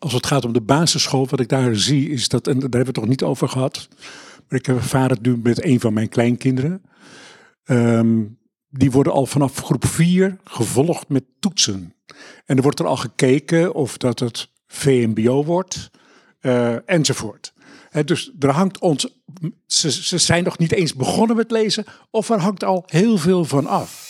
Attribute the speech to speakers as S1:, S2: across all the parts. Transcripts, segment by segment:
S1: als het gaat om de basisschool, wat ik daar zie, is dat, en daar hebben we het nog niet over gehad, maar ik ervaar het nu met een van mijn kleinkinderen. Ehm, die worden al vanaf groep 4 gevolgd met toetsen. En er wordt er al gekeken of dat het VMBO wordt, uh, enzovoort. dus er hangt ons, ze, ze zijn nog niet eens begonnen met lezen, of er hangt al heel veel van af.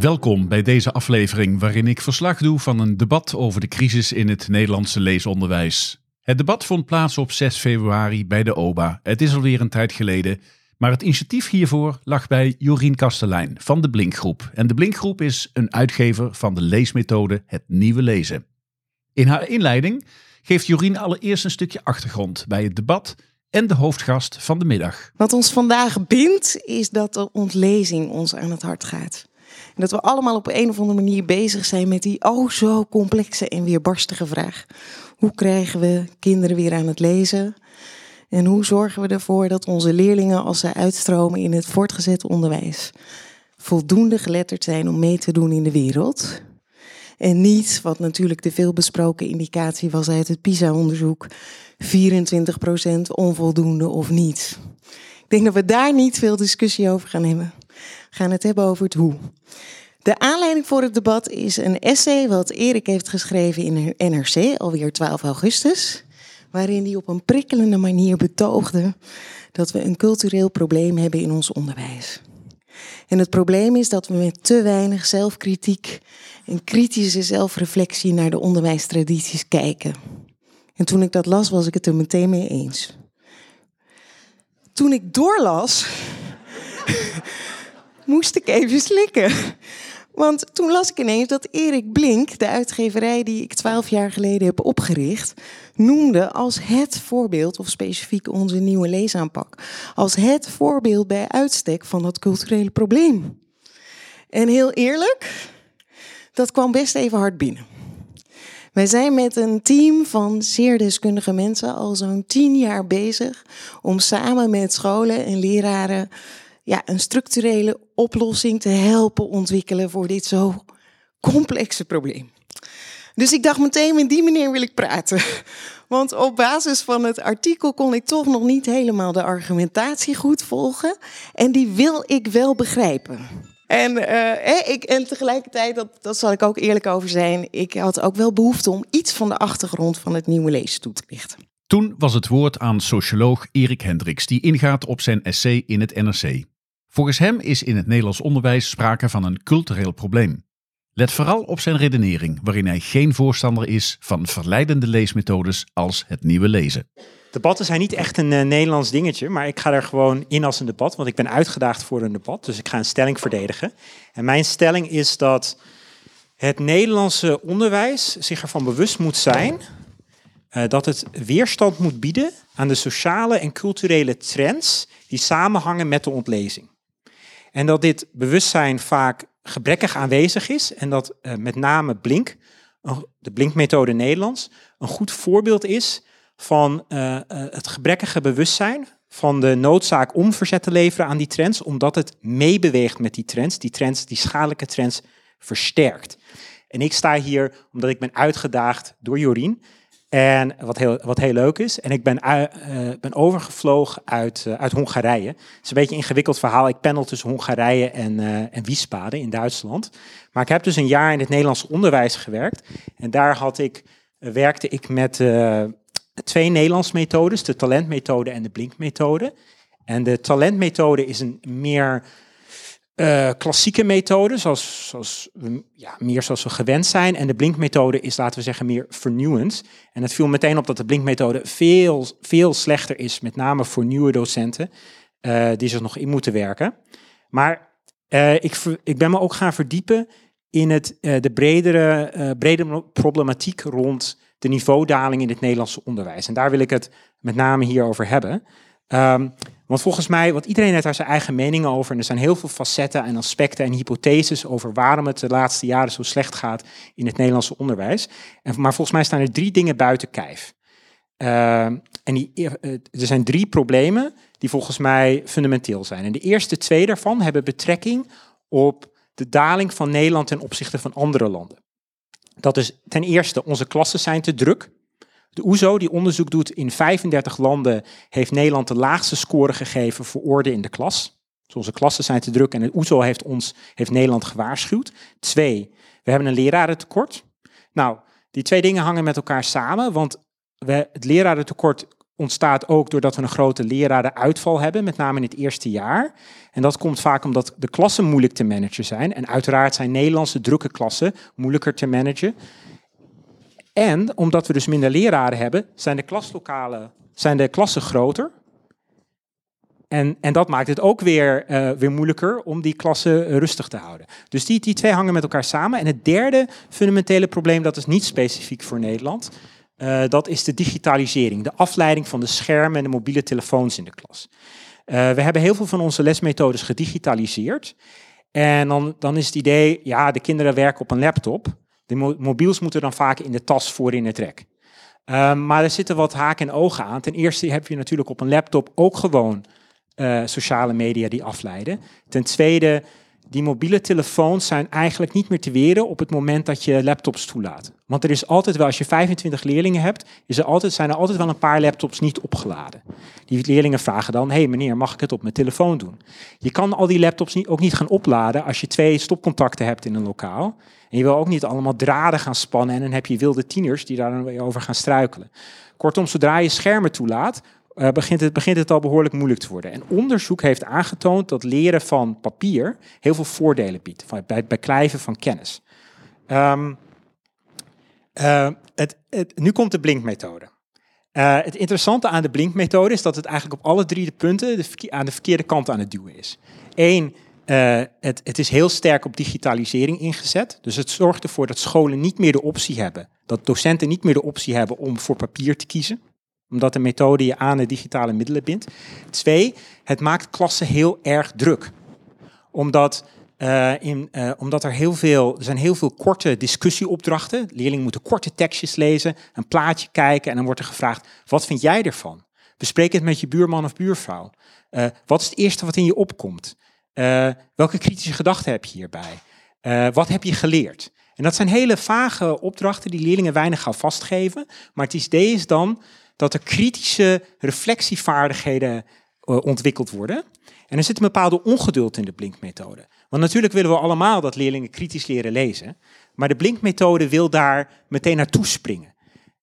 S2: Welkom bij deze aflevering waarin ik verslag doe van een debat over de crisis in het Nederlandse leesonderwijs. Het debat vond plaats op 6 februari bij de OBA. Het is alweer een tijd geleden, maar het initiatief hiervoor lag bij Jorien Kastelein van de Blinkgroep. En de Blinkgroep is een uitgever van de leesmethode Het Nieuwe Lezen. In haar inleiding geeft Jorien allereerst een stukje achtergrond bij het debat en de hoofdgast van de middag.
S3: Wat ons vandaag bindt is dat de ontlezing ons aan het hart gaat. En dat we allemaal op een of andere manier bezig zijn met die oh zo complexe en weerbarstige vraag. Hoe krijgen we kinderen weer aan het lezen? En hoe zorgen we ervoor dat onze leerlingen, als ze uitstromen in het voortgezet onderwijs, voldoende geletterd zijn om mee te doen in de wereld? En niet, wat natuurlijk de veelbesproken indicatie was uit het PISA-onderzoek, 24% onvoldoende of niet. Ik denk dat we daar niet veel discussie over gaan hebben gaan het hebben over het hoe. De aanleiding voor het debat is een essay wat Erik heeft geschreven in NRC, alweer 12 augustus. Waarin hij op een prikkelende manier betoogde dat we een cultureel probleem hebben in ons onderwijs. En het probleem is dat we met te weinig zelfkritiek en kritische zelfreflectie naar de onderwijstradities kijken. En toen ik dat las, was ik het er meteen mee eens. Toen ik doorlas, moest ik even slikken. Want toen las ik ineens dat Erik Blink, de uitgeverij die ik twaalf jaar geleden heb opgericht, noemde als het voorbeeld, of specifiek onze nieuwe leesaanpak, als het voorbeeld bij uitstek van dat culturele probleem. En heel eerlijk, dat kwam best even hard binnen. Wij zijn met een team van zeer deskundige mensen al zo'n tien jaar bezig om samen met scholen en leraren ja, een structurele oplossing te helpen ontwikkelen voor dit zo complexe probleem. Dus ik dacht meteen, met die meneer wil ik praten. Want op basis van het artikel kon ik toch nog niet helemaal de argumentatie goed volgen. En die wil ik wel begrijpen. En, uh, ik, en tegelijkertijd, dat, dat zal ik ook eerlijk over zijn, ik had ook wel behoefte om iets van de achtergrond van het nieuwe lezen toe te lichten.
S2: Toen was het woord aan socioloog Erik Hendricks, die ingaat op zijn essay in het NRC. Volgens hem is in het Nederlands onderwijs sprake van een cultureel probleem. Let vooral op zijn redenering, waarin hij geen voorstander is van verleidende leesmethodes als het nieuwe lezen.
S4: Debatten zijn niet echt een uh, Nederlands dingetje, maar ik ga er gewoon in als een debat, want ik ben uitgedaagd voor een debat, dus ik ga een stelling verdedigen. En mijn stelling is dat het Nederlandse onderwijs zich ervan bewust moet zijn uh, dat het weerstand moet bieden aan de sociale en culturele trends die samenhangen met de ontlezing. En dat dit bewustzijn vaak gebrekkig aanwezig is en dat uh, met name Blink, de Blinkmethode Nederlands, een goed voorbeeld is van uh, het gebrekkige bewustzijn van de noodzaak om verzet te leveren aan die trends, omdat het meebeweegt met die trends, die trends, die schadelijke trends versterkt. En ik sta hier omdat ik ben uitgedaagd door Jorien en wat heel, wat heel leuk is, en ik ben, uh, ben overgevlogen uit, uh, uit Hongarije. Het is een beetje een ingewikkeld verhaal. Ik pendel tussen Hongarije en, uh, en Wiesbaden in Duitsland. Maar ik heb dus een jaar in het Nederlands onderwijs gewerkt. En daar had ik, werkte ik met twee Nederlands methodes, de talentmethode en de blinkmethode. En de talentmethode is een meer uh, klassieke methoden, zoals, zoals, ja, meer zoals we gewend zijn. En de blinkmethode is, laten we zeggen, meer vernieuwend. En het viel meteen op dat de blinkmethode veel, veel slechter is, met name voor nieuwe docenten, uh, die zich nog in moeten werken. Maar uh, ik, ik ben me ook gaan verdiepen in het, de bredere, bredere problematiek rond de niveaudaling in het Nederlandse onderwijs. En daar wil ik het met name hier over hebben. Ehm, want volgens mij, want iedereen heeft daar zijn eigen meningen over. En er zijn heel veel facetten en aspecten en hypotheses over waarom het de laatste jaren zo slecht gaat in het Nederlandse onderwijs. En, maar volgens mij staan er drie dingen buiten kijf. Ehm, en die, eh, er zijn drie problemen die volgens mij fundamenteel zijn. En de eerste twee daarvan hebben betrekking op de daling van Nederland ten opzichte van andere landen. Dat is ten eerste, onze klassen zijn te druk. De OESO, die onderzoek doet in 35 landen, heeft Nederland de laagste score gegeven voor orde in de klas. Dus onze klassen zijn te druk en het OESO heeft, ons, heeft Nederland gewaarschuwd. Twee, we hebben een lerarentekort. Nou, die twee dingen hangen met elkaar samen, want we, het lerarentekort ontstaat ook doordat we een grote lerarenuitval hebben, met name in het eerste jaar. En dat komt vaak omdat de klassen moeilijk te managen zijn. En uiteraard zijn Nederlandse drukke klassen moeilijker te managen. En omdat we dus minder leraren hebben, zijn de klaslokalen, zijn de klassen groter. En, en dat maakt het ook weer, uh, weer moeilijker om die klassen rustig te houden. Dus die, die twee hangen met elkaar samen. En het derde fundamentele probleem, dat is niet specifiek voor Nederland. Uh, dat is de digitalisering, de afleiding van de schermen en de mobiele telefoons in de klas. We hebben heel veel van onze lesmethodes gedigitaliseerd. En dan, dan is het idee, ja, de kinderen werken op een laptop. De mobiels moeten dan vaak in de tas voor in het rek. Um, maar er zitten wat haken en ogen aan. Ten eerste heb je natuurlijk op een laptop ook gewoon uh, sociale media die afleiden. Ten tweede die mobiele telefoons zijn eigenlijk niet meer te weren op het moment dat je laptops toelaat. Want er is altijd wel, als je 25 leerlingen hebt, is er altijd, zijn er altijd wel een paar laptops niet opgeladen. Die leerlingen vragen dan, hé hey meneer, mag ik het op mijn telefoon doen? Je kan al die laptops ook niet gaan opladen als je twee stopcontacten hebt in een lokaal. En je wil ook niet allemaal draden gaan spannen en dan heb je wilde tieners die daar dan over gaan struikelen. Kortom, zodra je schermen toelaat, uh, begint, het, begint het al behoorlijk moeilijk te worden. En onderzoek heeft aangetoond dat leren van papier heel veel voordelen biedt van, bij het beklijven van kennis. Um, uh, het, het, nu komt de blinkmethode. Uh, het interessante aan de blinkmethode is dat het eigenlijk op alle drie de punten de aan de verkeerde kant aan het duwen is. Eén, het, het is heel sterk op digitalisering ingezet. Dus het zorgt ervoor dat scholen niet meer de optie hebben, dat docenten niet meer de optie hebben om voor papier te kiezen omdat de methode je aan de digitale middelen bindt. Twee, het maakt klassen heel erg druk. Omdat, uh, in, uh, omdat er heel veel, er zijn heel veel korte discussieopdrachten. Leerlingen moeten korte tekstjes lezen, een plaatje kijken en dan wordt er gevraagd, wat vind jij ervan? Bespreek het met je buurman of buurvrouw. Wat is het eerste wat in je opkomt? Welke kritische gedachten heb je hierbij? wat heb je geleerd? En dat zijn hele vage opdrachten die leerlingen weinig gaan vastgeven. Maar het idee is dan dat er kritische reflectievaardigheden uh, ontwikkeld worden. En er zit een bepaalde ongeduld in de blinkmethode. Want natuurlijk willen we allemaal dat leerlingen kritisch leren lezen. Maar de blinkmethode wil daar meteen naartoe springen.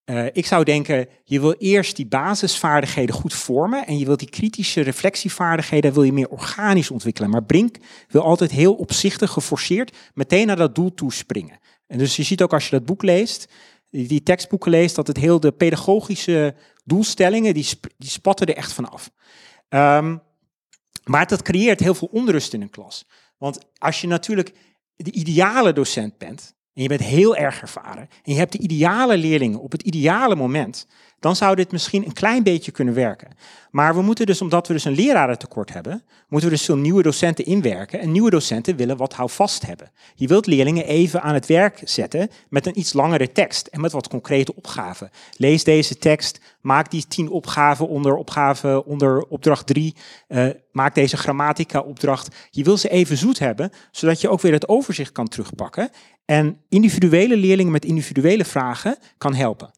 S4: Uh, ik zou denken, je wil eerst die basisvaardigheden goed vormen en je wilt die kritische reflectievaardigheden wil je meer organisch ontwikkelen. Maar Brink wil altijd heel opzichtig, geforceerd, meteen naar dat doel toe springen. En dus je ziet ook als je dat boek leest, die tekstboeken leest, dat het heel de pedagogische doelstellingen, die, die spatten er echt vanaf. Um, maar dat creëert heel veel onrust in een klas. Want als je natuurlijk de ideale docent bent, en je bent heel erg ervaren, en je hebt de ideale leerlingen op het ideale moment, dan zou dit misschien een klein beetje kunnen werken. Maar we moeten dus, omdat we dus een lerarentekort hebben, moeten we dus veel nieuwe docenten inwerken. En nieuwe docenten willen wat houvast hebben. Je wilt leerlingen even aan het werk zetten met een iets langere tekst en met wat concrete opgaven. Lees deze tekst, maak die tien opgaven onder, opgave, onder opdracht drie. Uh, maak deze grammatica-opdracht. Je wil ze even zoet hebben, zodat je ook weer het overzicht kan terugpakken. En individuele leerlingen met individuele vragen kan helpen.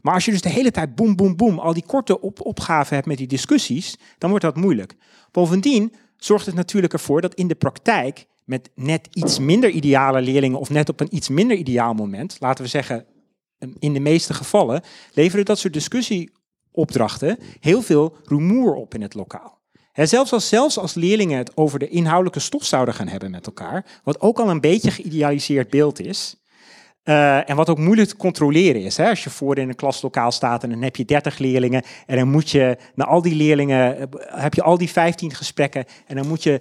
S4: Maar als je dus de hele tijd boem, boem, boem, al die korte op opgaven hebt met die discussies, dan wordt dat moeilijk. Bovendien zorgt het natuurlijk ervoor dat in de praktijk met net iets minder ideale leerlingen of net op een iets minder ideaal moment, laten we zeggen in de meeste gevallen, leveren dat soort discussieopdrachten heel veel rumoer op in het lokaal. Zelfs, als, zelfs als leerlingen het over de inhoudelijke stof zouden gaan hebben met elkaar, wat ook al een beetje geïdealiseerd beeld is, Uh, en wat ook moeilijk te controleren is. Hè? Als je voor in een klaslokaal staat en dan heb je 30 leerlingen. En dan moet je naar al die leerlingen, uh, heb je al die 15 gesprekken. En dan moet je,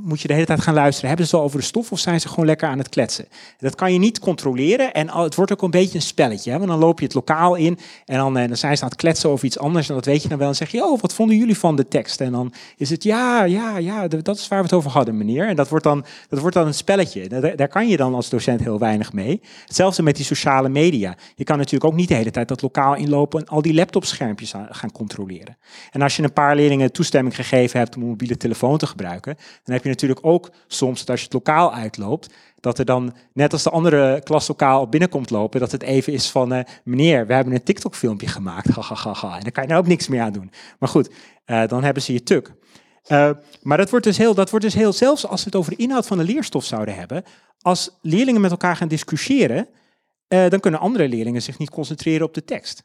S4: moet je de hele tijd gaan luisteren. Hebben ze het al over de stof of zijn ze gewoon lekker aan het kletsen? Dat kan je niet controleren. En het wordt ook een beetje een spelletje. Hè? Want dan loop je het lokaal in en dan, en dan zijn ze aan het kletsen over iets anders. En dat weet je dan wel. En zeg je, oh, wat vonden jullie van de tekst? En dan is het, ja, ja, ja, dat is waar we het over hadden, meneer. En dat wordt dan, dat wordt dan een spelletje. Daar, daar kan je dan als docent heel weinig mee. Hetzelfde met die sociale media. Je kan natuurlijk ook niet de hele tijd dat lokaal inlopen en al die laptopschermpjes gaan controleren. En als je een paar leerlingen toestemming gegeven hebt om een mobiele telefoon te gebruiken, dan heb je natuurlijk ook soms dat als je het lokaal uitloopt, dat er dan, net als de andere klaslokaal binnenkomt lopen, dat het even is van, uh, meneer, we hebben een TikTok-filmpje gemaakt, En dan kan je daar ook niks meer aan doen. Maar goed, uh, dan hebben ze je tuk. Uh, maar dat wordt, dus heel, dat wordt dus heel, zelfs als we het over de inhoud van de leerstof zouden hebben, als leerlingen met elkaar gaan discussiëren, uh, dan kunnen andere leerlingen zich niet concentreren op de tekst.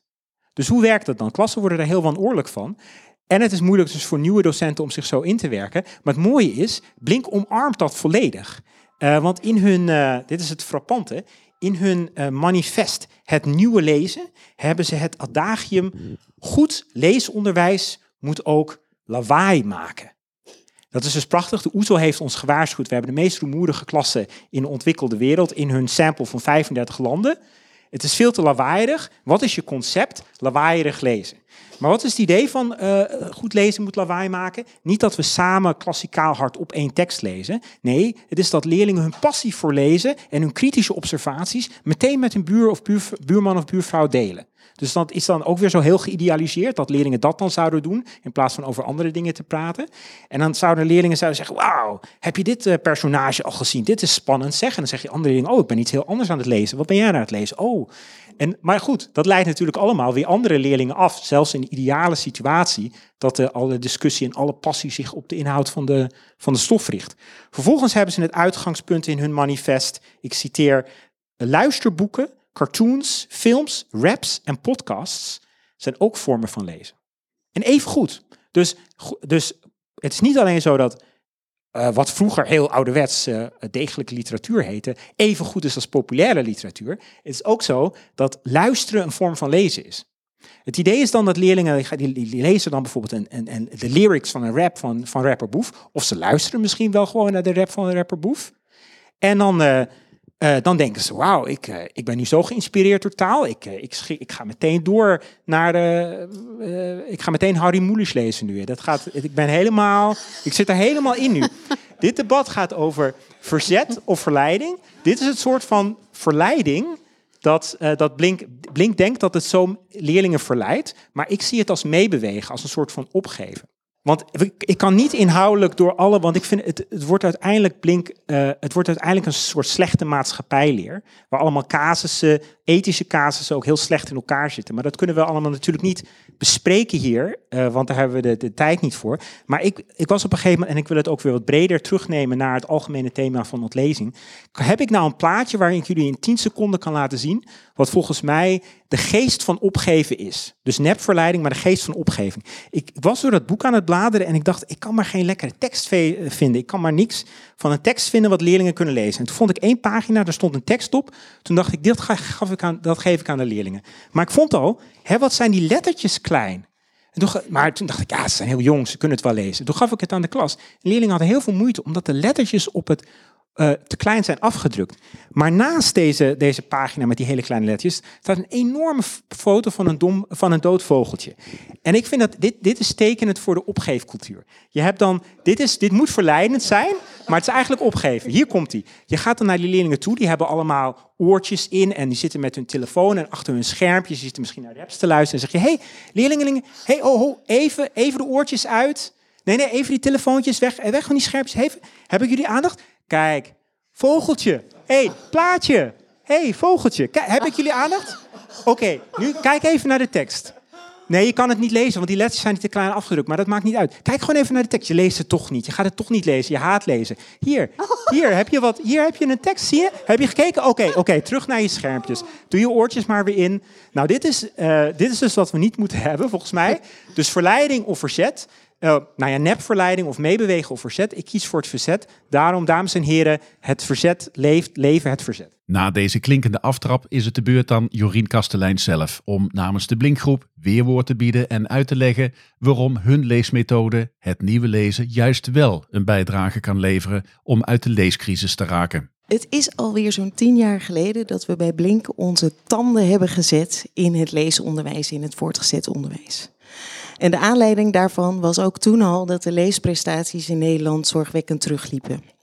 S4: Dus hoe werkt dat dan? Klassen worden er heel wanoorlijk van. En het is moeilijk dus voor nieuwe docenten om zich zo in te werken. Maar het mooie is, Blink omarmt dat volledig. Uh, want in hun, dit is het frappante, in hun manifest Het Nieuwe Lezen hebben ze het adagium goed leesonderwijs moet ook lawaai maken. Dat is dus prachtig. De OESO heeft ons gewaarschuwd. We hebben de meest rumoerige klassen in de ontwikkelde wereld in hun sample van 35 landen. Het is veel te lawaaierig. Wat is je concept? Lawaaierig lezen. Maar wat is het idee van uh, goed lezen moet lawaai maken? Niet dat we samen klassikaal hardop één tekst lezen. Nee, het is dat leerlingen hun passie voor lezen en hun kritische observaties meteen met hun buur of buurman of buurvrouw delen. Dus dat is dan ook weer zo heel geïdealiseerd dat leerlingen dat dan zouden doen in plaats van over andere dingen te praten. En dan zouden leerlingen zouden zeggen, wauw, heb je dit uh, personage al gezien? Dit is spannend zeg. En dan zeg je andere leerlingen, oh, ik ben iets heel anders aan het lezen. Wat ben jij aan het lezen? Oh, en, maar goed, dat leidt natuurlijk allemaal weer andere leerlingen af. Zelfs in de ideale situatie dat de, alle discussie en alle passie zich op de inhoud van de, van de stof richt. Vervolgens hebben ze het uitgangspunt in hun manifest, ik citeer, luisterboeken cartoons, films, raps en podcasts zijn ook vormen van lezen. En even goed. Dus, dus het is niet alleen zo dat uh, wat vroeger heel ouderwets uh, degelijke literatuur heette, even goed is als populaire literatuur. Het is ook zo dat luisteren een vorm van lezen is. Het idee is dan dat leerlingen, die, lezen dan bijvoorbeeld een, de lyrics van een rap van, van rapper Boef, of ze luisteren misschien wel gewoon naar de rap van een rapper Boef. En dan uh, uh, dan denken ze, wauw, ik, uh, ik ben nu zo geïnspireerd door taal. Ik, uh, ik, ik, ga meteen door naar ik ga meteen Harry Mulisch lezen nu. Dat gaat, ik ben helemaal... Ik zit er helemaal in nu. Dit debat gaat over verzet of verleiding. Dit is het soort van verleiding dat, dat Blink, Blink denkt dat het zo leerlingen verleidt. Maar ik zie het als meebewegen, als een soort van opgeven. Want ik kan niet inhoudelijk door alle, want ik vind het, het wordt uiteindelijk blink, uh, het wordt uiteindelijk een soort slechte maatschappijleer, waar allemaal casussen, ethische casussen ook heel slecht in elkaar zitten. Maar dat kunnen we allemaal natuurlijk niet bespreken hier, uh, want daar hebben we de, de, tijd niet voor. Maar ik, ik was op een gegeven moment, en ik wil het ook weer wat breder terugnemen naar het algemene thema van ontlezing. Heb ik nou een plaatje waarin ik jullie in 10 seconden kan laten zien, wat volgens mij de geest van opgeven is. Dus nepverleiding, maar de geest van opgeving. Ik was door dat boek aan het bladeren en ik dacht, ik kan maar geen lekkere tekst vinden. Ik kan maar niks van een tekst vinden wat leerlingen kunnen lezen. En toen vond ik één pagina, daar stond een tekst op. Toen dacht ik, dit gaf ik aan, dat geef ik aan de leerlingen. Maar ik vond al, hè, wat zijn die lettertjes klein? Toen, maar toen dacht ik, ja, ze zijn heel jong, ze kunnen het wel lezen. Toen gaf ik het aan de klas. De leerlingen hadden heel veel moeite, omdat de lettertjes op het uh, te klein zijn afgedrukt. Maar naast deze, deze pagina met die hele kleine lettertjes staat een enorme foto van een, dom, van een dood vogeltje. En ik vind dat dit, dit is tekenend voor de opgeefcultuur. Je hebt dan, dit, is, dit moet verleidend zijn, maar het is eigenlijk opgeven. Hier komt hij. Je gaat dan naar die leerlingen toe, die hebben allemaal oortjes in en die zitten met hun telefoon en achter hun schermpjes, die zitten misschien naar de apps te luisteren en zeg je, hey, leerlingen, hey, oh, oh, even, even de oortjes uit. Nee, nee, even die telefoontjes weg, weg van die schermpjes. Even, heb ik jullie aandacht? Kijk, vogeltje. hey, plaatje. hey, vogeltje. Kijk, heb ik jullie aandacht? Oké, nu kijk even naar de tekst. Nee, je kan het niet lezen, want die letters zijn niet te klein afgedrukt. Maar dat maakt niet uit. Kijk gewoon even naar de tekst. Je leest het toch niet. Je gaat het toch niet lezen. Je haat lezen. Hier, hier heb je wat. Hier heb je een tekst. Zie je? Heb je gekeken? Oké, oké. terug naar je schermpjes. Doe je oortjes maar weer in. Nou, dit is, uh, dit is dus wat we niet moeten hebben, volgens mij. Dus verleiding of verzet. Uh, nou ja, nepverleiding of meebewegen of verzet. Ik kies voor het verzet. Daarom, dames en heren, het verzet leeft, leven het verzet.
S2: Na deze klinkende aftrap is het de beurt aan Jorien Kastelein zelf om namens de Blinkgroep weerwoord te bieden en uit te leggen waarom hun leesmethode, het nieuwe lezen, juist wel een bijdrage kan leveren om uit de leescrisis te raken.
S3: Het is alweer zo'n tien jaar geleden dat we bij Blink onze tanden hebben gezet in het leesonderwijs, in het voortgezet onderwijs. En de aanleiding daarvan was ook toen al dat de leesprestaties in Nederland zorgwekkend terugliepen.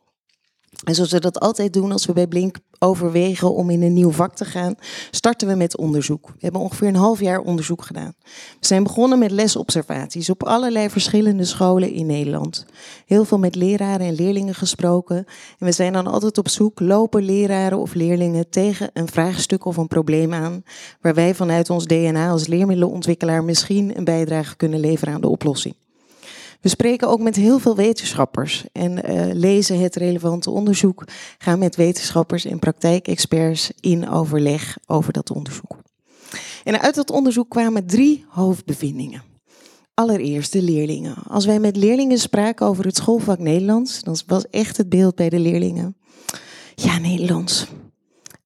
S3: En zoals we dat altijd doen als we bij Blink overwegen om in een nieuw vak te gaan, starten we met onderzoek. We hebben ongeveer een half jaar onderzoek gedaan. We zijn begonnen met lesobservaties op allerlei verschillende scholen in Nederland. Heel veel met leraren en leerlingen gesproken. En we zijn dan altijd op zoek, lopen leraren of leerlingen tegen een vraagstuk of een probleem aan, waar wij vanuit ons DNA als leermiddelenontwikkelaar misschien een bijdrage kunnen leveren aan de oplossing. We spreken ook met heel veel wetenschappers en uh, lezen het relevante onderzoek, gaan met wetenschappers en praktijkexperts in overleg over dat onderzoek. En uit dat onderzoek kwamen drie hoofdbevindingen. Allereerst de leerlingen. Als wij met leerlingen spraken over het schoolvak Nederlands, dan was echt het beeld bij de leerlingen. Ja, Nederlands.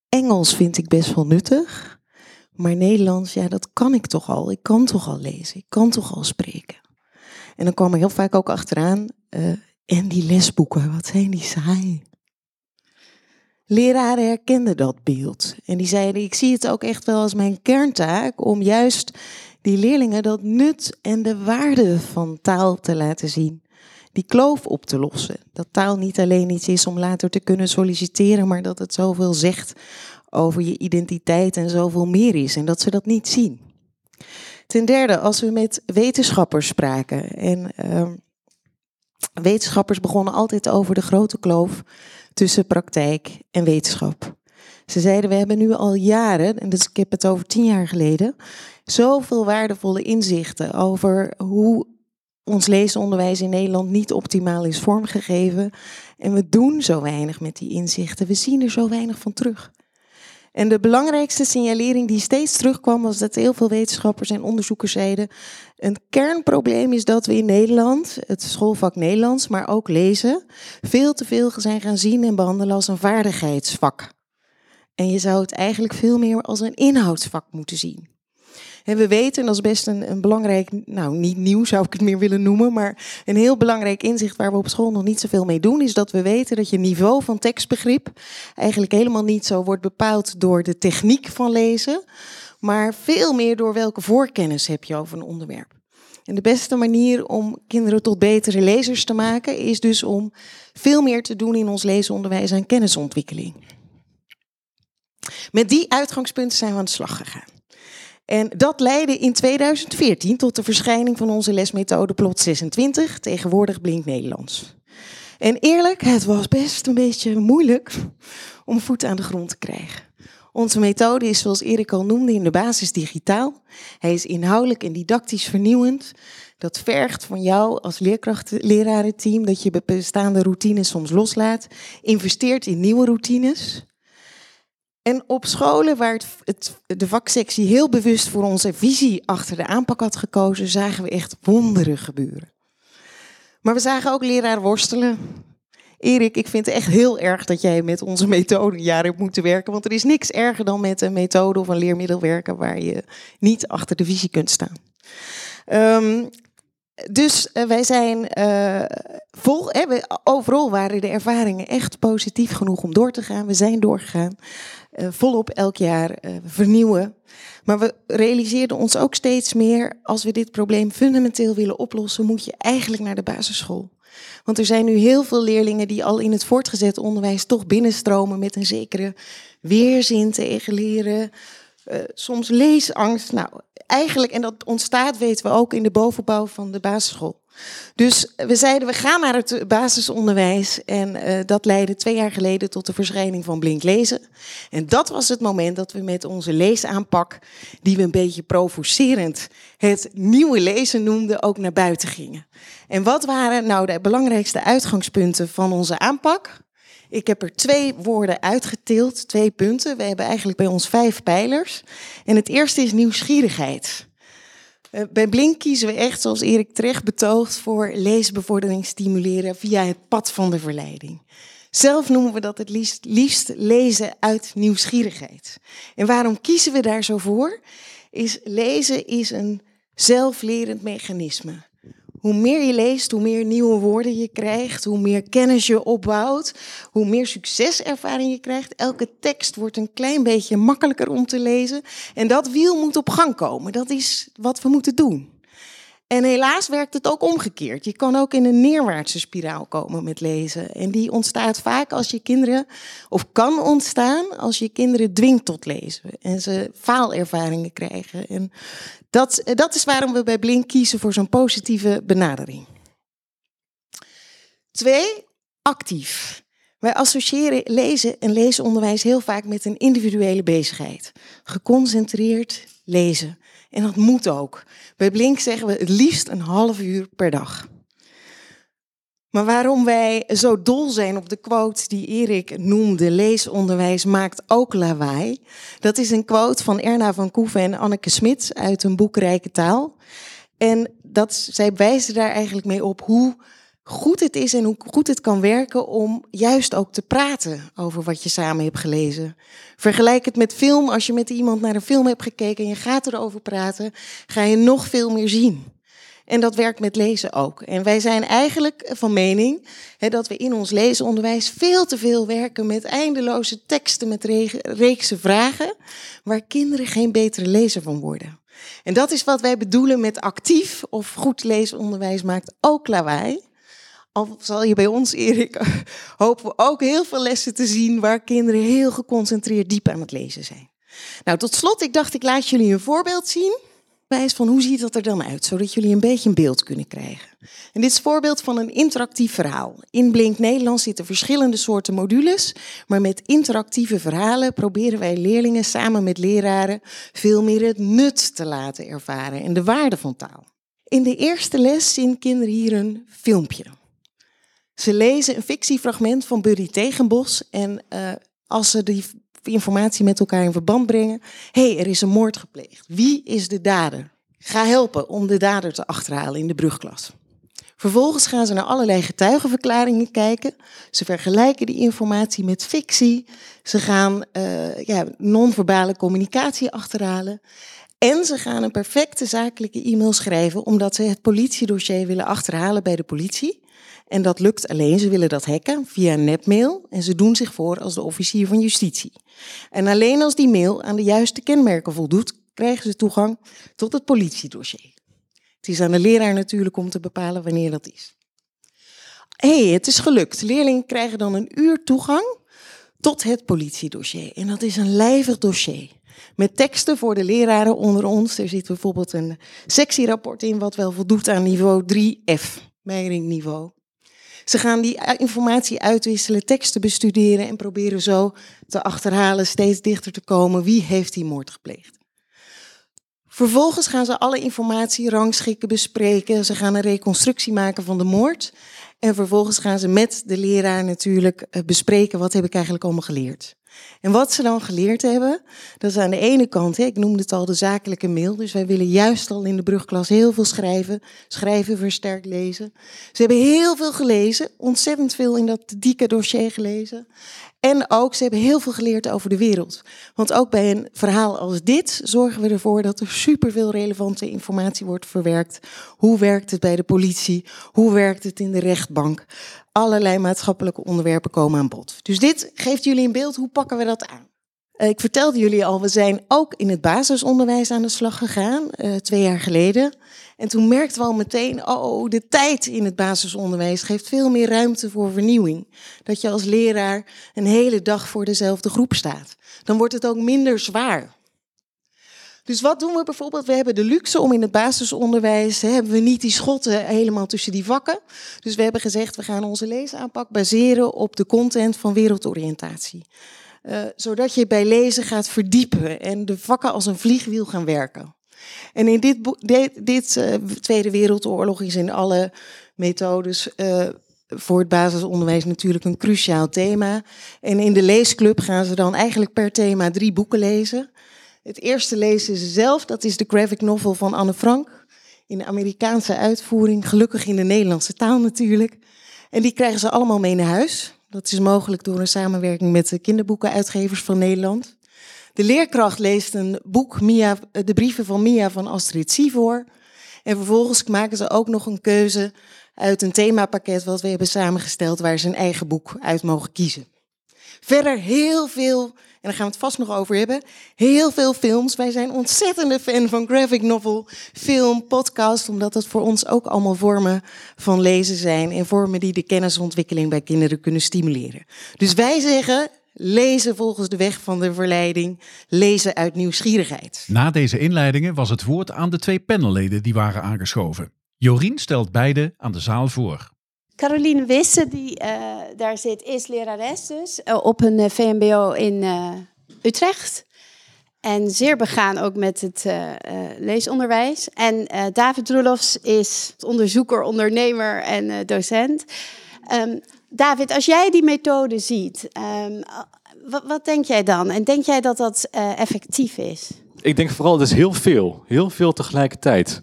S3: Engels vind ik best wel nuttig. Maar Nederlands, ja, dat kan ik toch al. Ik kan toch al lezen. Ik kan toch al spreken. En dan kwam er heel vaak ook achteraan, uh, en die lesboeken, wat zijn die saai. Leraren herkenden dat beeld. En die zeiden, ik zie het ook echt wel als mijn kerntaak om juist die leerlingen dat nut en de waarde van taal te laten zien. Die kloof op te lossen. Dat taal niet alleen iets is om later te kunnen solliciteren, maar dat het zoveel zegt over je identiteit en zoveel meer is. En dat ze dat niet zien. Ten derde, als we met wetenschappers spraken. En uh, wetenschappers begonnen altijd over de grote kloof tussen praktijk en wetenschap. Ze zeiden, we hebben nu al jaren, en dus ik heb het over tien jaar geleden, zoveel waardevolle inzichten over hoe ons leesonderwijs in Nederland niet optimaal is vormgegeven. En we doen zo weinig met die inzichten. We zien er zo weinig van terug. En de belangrijkste signalering die steeds terugkwam was dat heel veel wetenschappers en onderzoekers zeiden: een kernprobleem is dat we in Nederland, het schoolvak Nederlands, maar ook lezen, veel te veel zijn gaan zien en behandelen als een vaardigheidsvak. En je zou het eigenlijk veel meer als een inhoudsvak moeten zien. En we weten, en dat is best een, belangrijk, nou niet nieuw zou ik het meer willen noemen, maar een heel belangrijk inzicht waar we op school nog niet zoveel mee doen, is dat we weten dat je niveau van tekstbegrip eigenlijk helemaal niet zo wordt bepaald door de techniek van lezen, maar veel meer door welke voorkennis heb je over een onderwerp. En de beste manier om kinderen tot betere lezers te maken is dus om veel meer te doen in ons leesonderwijs aan kennisontwikkeling. Met die uitgangspunten zijn we aan de slag gegaan. En dat leidde in 2014 tot de verschijning van onze lesmethode Plot 26, tegenwoordig Blink Nederlands. En eerlijk, het was best een beetje moeilijk om voet aan de grond te krijgen. Onze methode is, zoals Erik al noemde, in de basis digitaal. Hij is inhoudelijk en didactisch vernieuwend. Dat vergt van jou als leerkracht-lerarenteam dat je bestaande routines soms loslaat, investeert in nieuwe routines. En op scholen waar het, de vaksectie heel bewust voor onze visie achter de aanpak had gekozen, zagen we echt wonderen gebeuren. Maar we zagen ook leraren worstelen. Erik, ik vind het echt heel erg dat jij met onze methode jaren hebt moeten werken. Want er is niks erger dan met een methode of een leermiddel werken waar je niet achter de visie kunt staan. Um, dus uh, wij zijn uh, vol. Overal waren de ervaringen echt positief genoeg om door te gaan. We zijn doorgegaan. Uh, volop elk jaar vernieuwen. Maar we realiseerden ons ook steeds meer. Als we dit probleem fundamenteel willen oplossen, moet je eigenlijk naar de basisschool. Want er zijn nu heel veel leerlingen die al in het voortgezet onderwijs toch binnenstromen met een zekere weerzin tegen leren. soms leesangst. Nou, eigenlijk, en dat ontstaat, weten we ook in de bovenbouw van de basisschool. Dus we zeiden, we gaan naar het basisonderwijs. En uh, dat leidde twee jaar geleden tot de verschijning van Blink Lezen. En dat was het moment dat we met onze leesaanpak, die we een beetje provocerend het nieuwe lezen noemden, ook naar buiten gingen. En wat waren nou de belangrijkste uitgangspunten van onze aanpak? Ik heb er twee woorden uitgetild, twee punten. We hebben eigenlijk bij ons vijf pijlers. En het eerste is nieuwsgierigheid. Uh, bij Blink kiezen we echt, zoals Erik terecht betoogt, voor leesbevordering stimuleren via het pad van de verleiding. Zelf noemen we dat het liefst, liefst lezen uit nieuwsgierigheid. En waarom kiezen we daar zo voor? Is lezen is een zelflerend mechanisme. Hoe meer je leest, hoe meer nieuwe woorden je krijgt, hoe meer kennis je opbouwt, hoe meer succeservaring je krijgt. Elke tekst wordt een klein beetje makkelijker om te lezen. En dat wiel moet op gang komen. Dat is wat we moeten doen. En helaas werkt het ook omgekeerd. Je kan ook in een neerwaartse spiraal komen met lezen. En die ontstaat vaak als je kinderen, of kan ontstaan als je kinderen dwingt tot lezen. En ze faalervaringen krijgen. En dat, dat is waarom we bij Blink kiezen voor zo'n positieve benadering. Twee, actief. Wij associëren lezen en leesonderwijs heel vaak met een individuele bezigheid. Geconcentreerd lezen. En dat moet ook. Bij Blink zeggen we het liefst een half uur per dag. Maar waarom wij zo dol zijn op de quote die Erik noemde, leesonderwijs maakt ook lawaai. Dat is een quote van Erna van Koeven en Anneke Smits uit een boek Rijke Taal. En dat, zij wijzen daar eigenlijk mee op hoe goed het is en hoe goed het kan werken om juist ook te praten over wat je samen hebt gelezen. Vergelijk het met film. Als je met iemand naar een film hebt gekeken en je gaat erover praten, ga je nog veel meer zien. En dat werkt met lezen ook. En wij zijn eigenlijk van mening hè, dat we in ons leesonderwijs veel te veel werken met eindeloze teksten, met reekse vragen, waar kinderen geen betere lezer van worden. En dat is wat wij bedoelen met actief of goed leesonderwijs maakt ook lawaai. Al zal je bij ons, Erik, hopen we ook heel veel lessen te zien waar kinderen heel geconcentreerd diep aan het lezen zijn. Nou, tot slot, ik dacht ik laat jullie een voorbeeld zien. Wijs van hoe ziet dat er dan uit, zodat jullie een beetje een beeld kunnen krijgen. En dit is voorbeeld van een interactief verhaal. In Blink Nederland zitten verschillende soorten modules, maar met interactieve verhalen proberen wij leerlingen samen met leraren veel meer het nut te laten ervaren en de waarde van taal. In de eerste les zien kinderen hier een filmpje. Ze lezen een fictiefragment van Buddy Tegenbos en uh, als ze die informatie met elkaar in verband brengen, hé, hey, er is een moord gepleegd. Wie is de dader? Ga helpen om de dader te achterhalen in de brugklas. Vervolgens gaan ze naar allerlei getuigenverklaringen kijken. Ze vergelijken die informatie met fictie. Ze gaan uh, ja, non-verbale communicatie achterhalen. En ze gaan een perfecte zakelijke e-mail schrijven omdat ze het politiedossier willen achterhalen bij de politie. En dat lukt alleen, ze willen dat hacken via een nepmail en ze doen zich voor als de officier van justitie. En alleen als die mail aan de juiste kenmerken voldoet, krijgen ze toegang tot het politiedossier. Het is aan de leraar natuurlijk om te bepalen wanneer dat is. Hé, hey, het is gelukt. Leerlingen krijgen dan een uur toegang tot het politiedossier. En dat is een lijvig dossier. Met teksten voor de leraren onder ons. Er zit bijvoorbeeld een sectierapport in wat wel voldoet aan niveau 3F, niveau. Ze gaan die informatie uitwisselen, teksten bestuderen en proberen zo te achterhalen, steeds dichter te komen wie heeft die moord gepleegd. Vervolgens gaan ze alle informatie rangschikken, bespreken. Ze gaan een reconstructie maken van de moord. En vervolgens gaan ze met de leraar natuurlijk eh, bespreken wat heb ik eigenlijk allemaal geleerd. En wat ze dan geleerd hebben, dat is aan de ene kant, ik noemde het al, de zakelijke mail. Dus wij willen juist al in de brugklas heel veel schrijven. Schrijven versterkt lezen. Ze hebben heel veel gelezen, ontzettend veel in dat dikke dossier gelezen. En ook, ze hebben heel veel geleerd over de wereld. Want ook bij een verhaal als dit zorgen we ervoor dat er superveel relevante informatie wordt verwerkt. Hoe werkt het bij de politie? Hoe werkt het in de rechtbank? Allerlei maatschappelijke onderwerpen komen aan bod. Dus dit geeft jullie een beeld, hoe pakken we dat aan? Eh, ik vertelde jullie al, we zijn ook in het basisonderwijs aan de slag gegaan, uh, twee jaar geleden. En toen merkten we al meteen, oh, de tijd in het basisonderwijs geeft veel meer ruimte voor vernieuwing. Dat je als leraar een hele dag voor dezelfde groep staat. Dan wordt het ook minder zwaar. Dus wat doen we bijvoorbeeld? We hebben de luxe om in het basisonderwijs, hè, hebben we niet die schotten helemaal tussen die vakken. Dus we hebben gezegd, we gaan onze leesaanpak baseren op de content van wereldoriëntatie. Uh, zodat je bij lezen gaat verdiepen en de vakken als een vliegwiel gaan werken. En in dit, dit, uh, Tweede Wereldoorlog is in alle methodes uh, voor het basisonderwijs natuurlijk een cruciaal thema. En in de leesclub gaan ze dan eigenlijk per thema drie boeken lezen. Het eerste lezen ze zelf, dat is de graphic novel van Anne Frank. in de Amerikaanse uitvoering, gelukkig in de Nederlandse taal natuurlijk. En die krijgen ze allemaal mee naar huis. Dat is mogelijk door een samenwerking met de kinderboekenuitgevers van Nederland. De leerkracht leest een boek, Mia, de brieven van Mia van Astrid Sivor. En vervolgens maken ze ook nog een keuze uit een themapakket wat we hebben samengesteld, waar ze een eigen boek uit mogen kiezen. Verder heel veel, en daar gaan we het vast nog over hebben, heel veel films. Wij zijn ontzettende fan van graphic novel, film, podcast, omdat het voor ons ook allemaal vormen van lezen zijn en vormen die de kennisontwikkeling bij kinderen kunnen stimuleren. Dus wij zeggen, lezen volgens de weg van de verleiding, lezen uit nieuwsgierigheid.
S2: Na deze inleidingen was het woord aan de twee panelleden die waren aangeschoven. Jorien stelt beide aan de zaal voor.
S5: Caroline Wisse, die uh, daar zit, is lerares dus uh, op een uh, VMBO in Utrecht. En zeer begaan ook met het leesonderwijs. En David Roelofs is onderzoeker, ondernemer en docent. Um, David, als jij die methode ziet, um, wat, wat, denk jij dan? En denk jij dat dat effectief is?
S6: Ik denk vooral, dat is heel veel. Heel veel tegelijkertijd.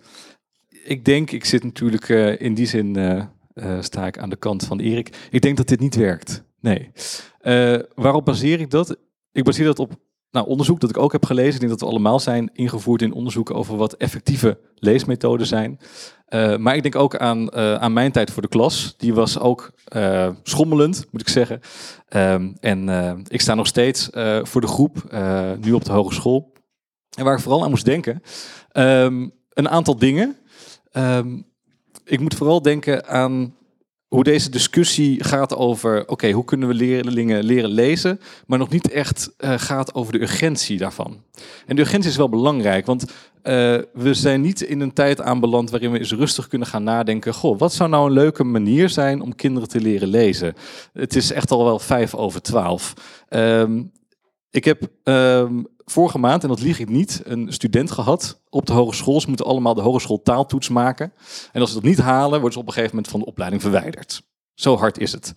S6: Ik denk, ik zit natuurlijk in die zin uh, sta ik aan de kant van Erik. Ik denk dat dit niet werkt. Nee. Waarop baseer ik dat? Ik baseer dat op nou, onderzoek dat ik ook heb gelezen. Ik denk dat we allemaal zijn ingevoerd in onderzoeken over wat effectieve leesmethoden zijn. Uh, maar ik denk ook aan, aan mijn tijd voor de klas. Die was ook schommelend, moet ik zeggen. Um, en ik sta nog steeds voor de groep, nu op de hogeschool. En waar ik vooral aan moest denken, um, een aantal dingen. Um, ik moet vooral denken aan hoe deze discussie gaat over, oké, hoe kunnen we leerlingen leren lezen, maar nog niet echt uh, gaat over de urgentie daarvan. En de urgentie is wel belangrijk, want uh, we zijn niet in een tijd aanbeland waarin we eens rustig kunnen gaan nadenken, goh, wat zou nou een leuke manier zijn om kinderen te leren lezen? Het is echt al wel vijf over twaalf. Um, ik heb um, vorige maand, en dat lieg ik niet, een student gehad op de hogeschool. Ze moeten allemaal de hogeschool taaltoets maken. En als ze dat niet halen, worden ze op een gegeven moment van de opleiding verwijderd. Zo hard is het.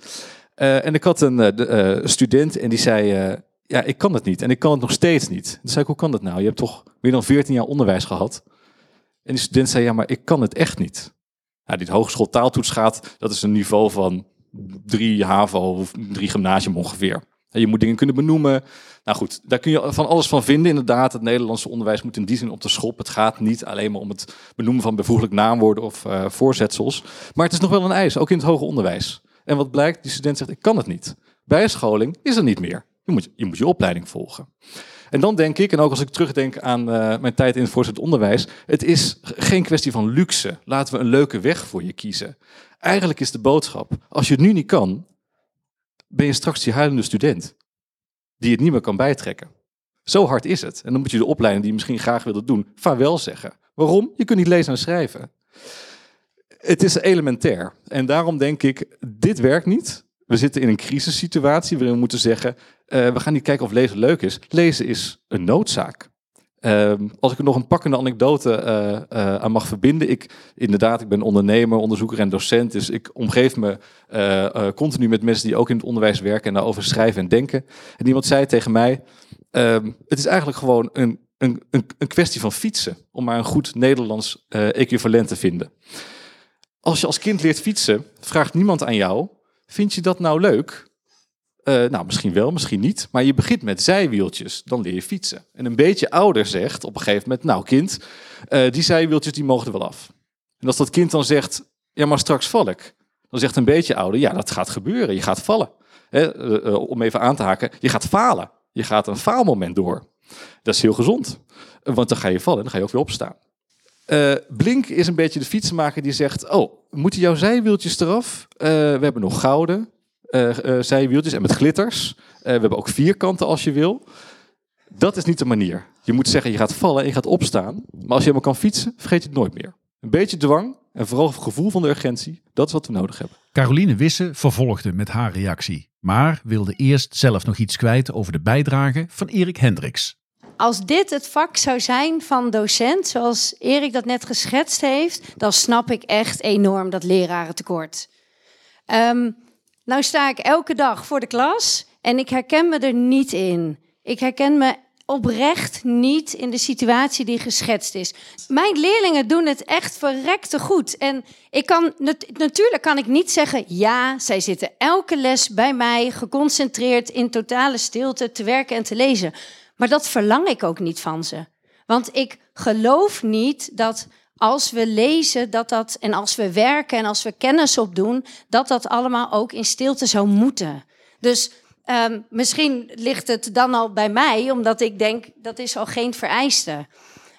S6: Uh, en ik had een uh, student en die zei, ja, ik kan het niet. En ik kan het nog steeds niet. Toen zei ik, hoe kan dat nou? Je hebt toch meer dan 14 jaar onderwijs gehad? En die student zei, ja, maar ik kan het echt niet. Nou, die hogeschool taaltoets gaat, dat is een niveau van drie HAVO of drie gymnasium ongeveer. Je moet dingen kunnen benoemen. Nou goed, daar kun je van alles van vinden. Inderdaad, het Nederlandse onderwijs moet in die zin op de schop. Het gaat niet alleen maar om het benoemen van bijvoeglijk naamwoorden of uh, voorzetsels. Maar het is nog wel een eis, ook in het hoger onderwijs. En wat blijkt, die student zegt, ik kan het niet. Bijscholing is er niet meer. Je moet je, je opleiding volgen. En dan denk ik, en ook als ik terugdenk aan uh, mijn tijd in het voorzet onderwijs, het is geen kwestie van luxe. Laten we een leuke weg voor je kiezen. Eigenlijk is de boodschap, als je het nu niet kan, ben je straks die huilende student die het niet meer kan bijtrekken. Zo hard is het. En dan moet je de opleiding die je misschien graag wilde doen, vaarwel zeggen. Waarom? Je kunt niet lezen en schrijven. Het is elementair. En daarom denk ik, dit werkt niet. We zitten in een crisissituatie waarin we moeten zeggen, uh, we gaan niet kijken of lezen leuk is. Lezen is een noodzaak. Ehm, als ik er nog een pakkende anekdote uh, uh, aan mag verbinden. Ik, inderdaad, ik ben ondernemer, onderzoeker en docent. Dus ik omgeef me uh, continu met mensen die ook in het onderwijs werken en daarover schrijven en denken. En iemand zei tegen mij: ehm, Het is eigenlijk gewoon een, een, een, een, kwestie van fietsen. Om maar een goed Nederlands equivalent te vinden. Als je als kind leert fietsen, vraagt niemand aan jou: Vind je dat nou leuk? Uh, nou, misschien wel, misschien niet. Maar je begint met zijwieltjes, dan leer je fietsen. En een beetje ouder zegt op een gegeven moment, nou kind, uh, die zijwieltjes die mogen er wel af. En als dat kind dan zegt, ja maar straks val ik. Dan zegt een beetje ouder, ja dat gaat gebeuren, je gaat vallen. uh, om even aan te haken, je gaat falen. Je gaat een faalmoment door. Dat is heel gezond, want dan ga je vallen en dan ga je ook weer opstaan. Blink is een beetje de fietsenmaker die zegt, oh, moeten jouw zijwieltjes eraf? we hebben nog gouden, zijwieltjes en met glitters. Uh, we hebben ook vierkanten als je wil. Dat is niet de manier. Je moet zeggen, je gaat vallen en je gaat opstaan. Maar als je helemaal kan fietsen, vergeet je het nooit meer. Een beetje dwang en vooral het gevoel van de urgentie, dat is wat we nodig hebben.
S2: Caroline Wisse vervolgde met haar reactie. Maar wilde eerst zelf nog iets kwijt over de bijdrage van Erik Hendricks.
S5: Als dit het vak zou zijn van docent, zoals Erik dat net geschetst heeft, dan snap ik echt enorm dat lerarentekort. Um, nou sta ik elke dag voor de klas en ik herken me er niet in. Ik herken me
S7: oprecht niet in de situatie die geschetst is. Mijn leerlingen doen het echt verrekte goed. En ik kan, natuurlijk kan ik niet zeggen, ja, zij zitten elke les bij mij geconcentreerd in totale stilte te werken en te lezen. Maar dat verlang ik ook niet van ze. Want ik geloof niet dat als we lezen dat dat, en als we werken en als we kennis opdoen, dat dat allemaal ook in stilte zou moeten. Dus um, misschien ligt het dan al bij mij, omdat ik denk dat is al geen vereiste.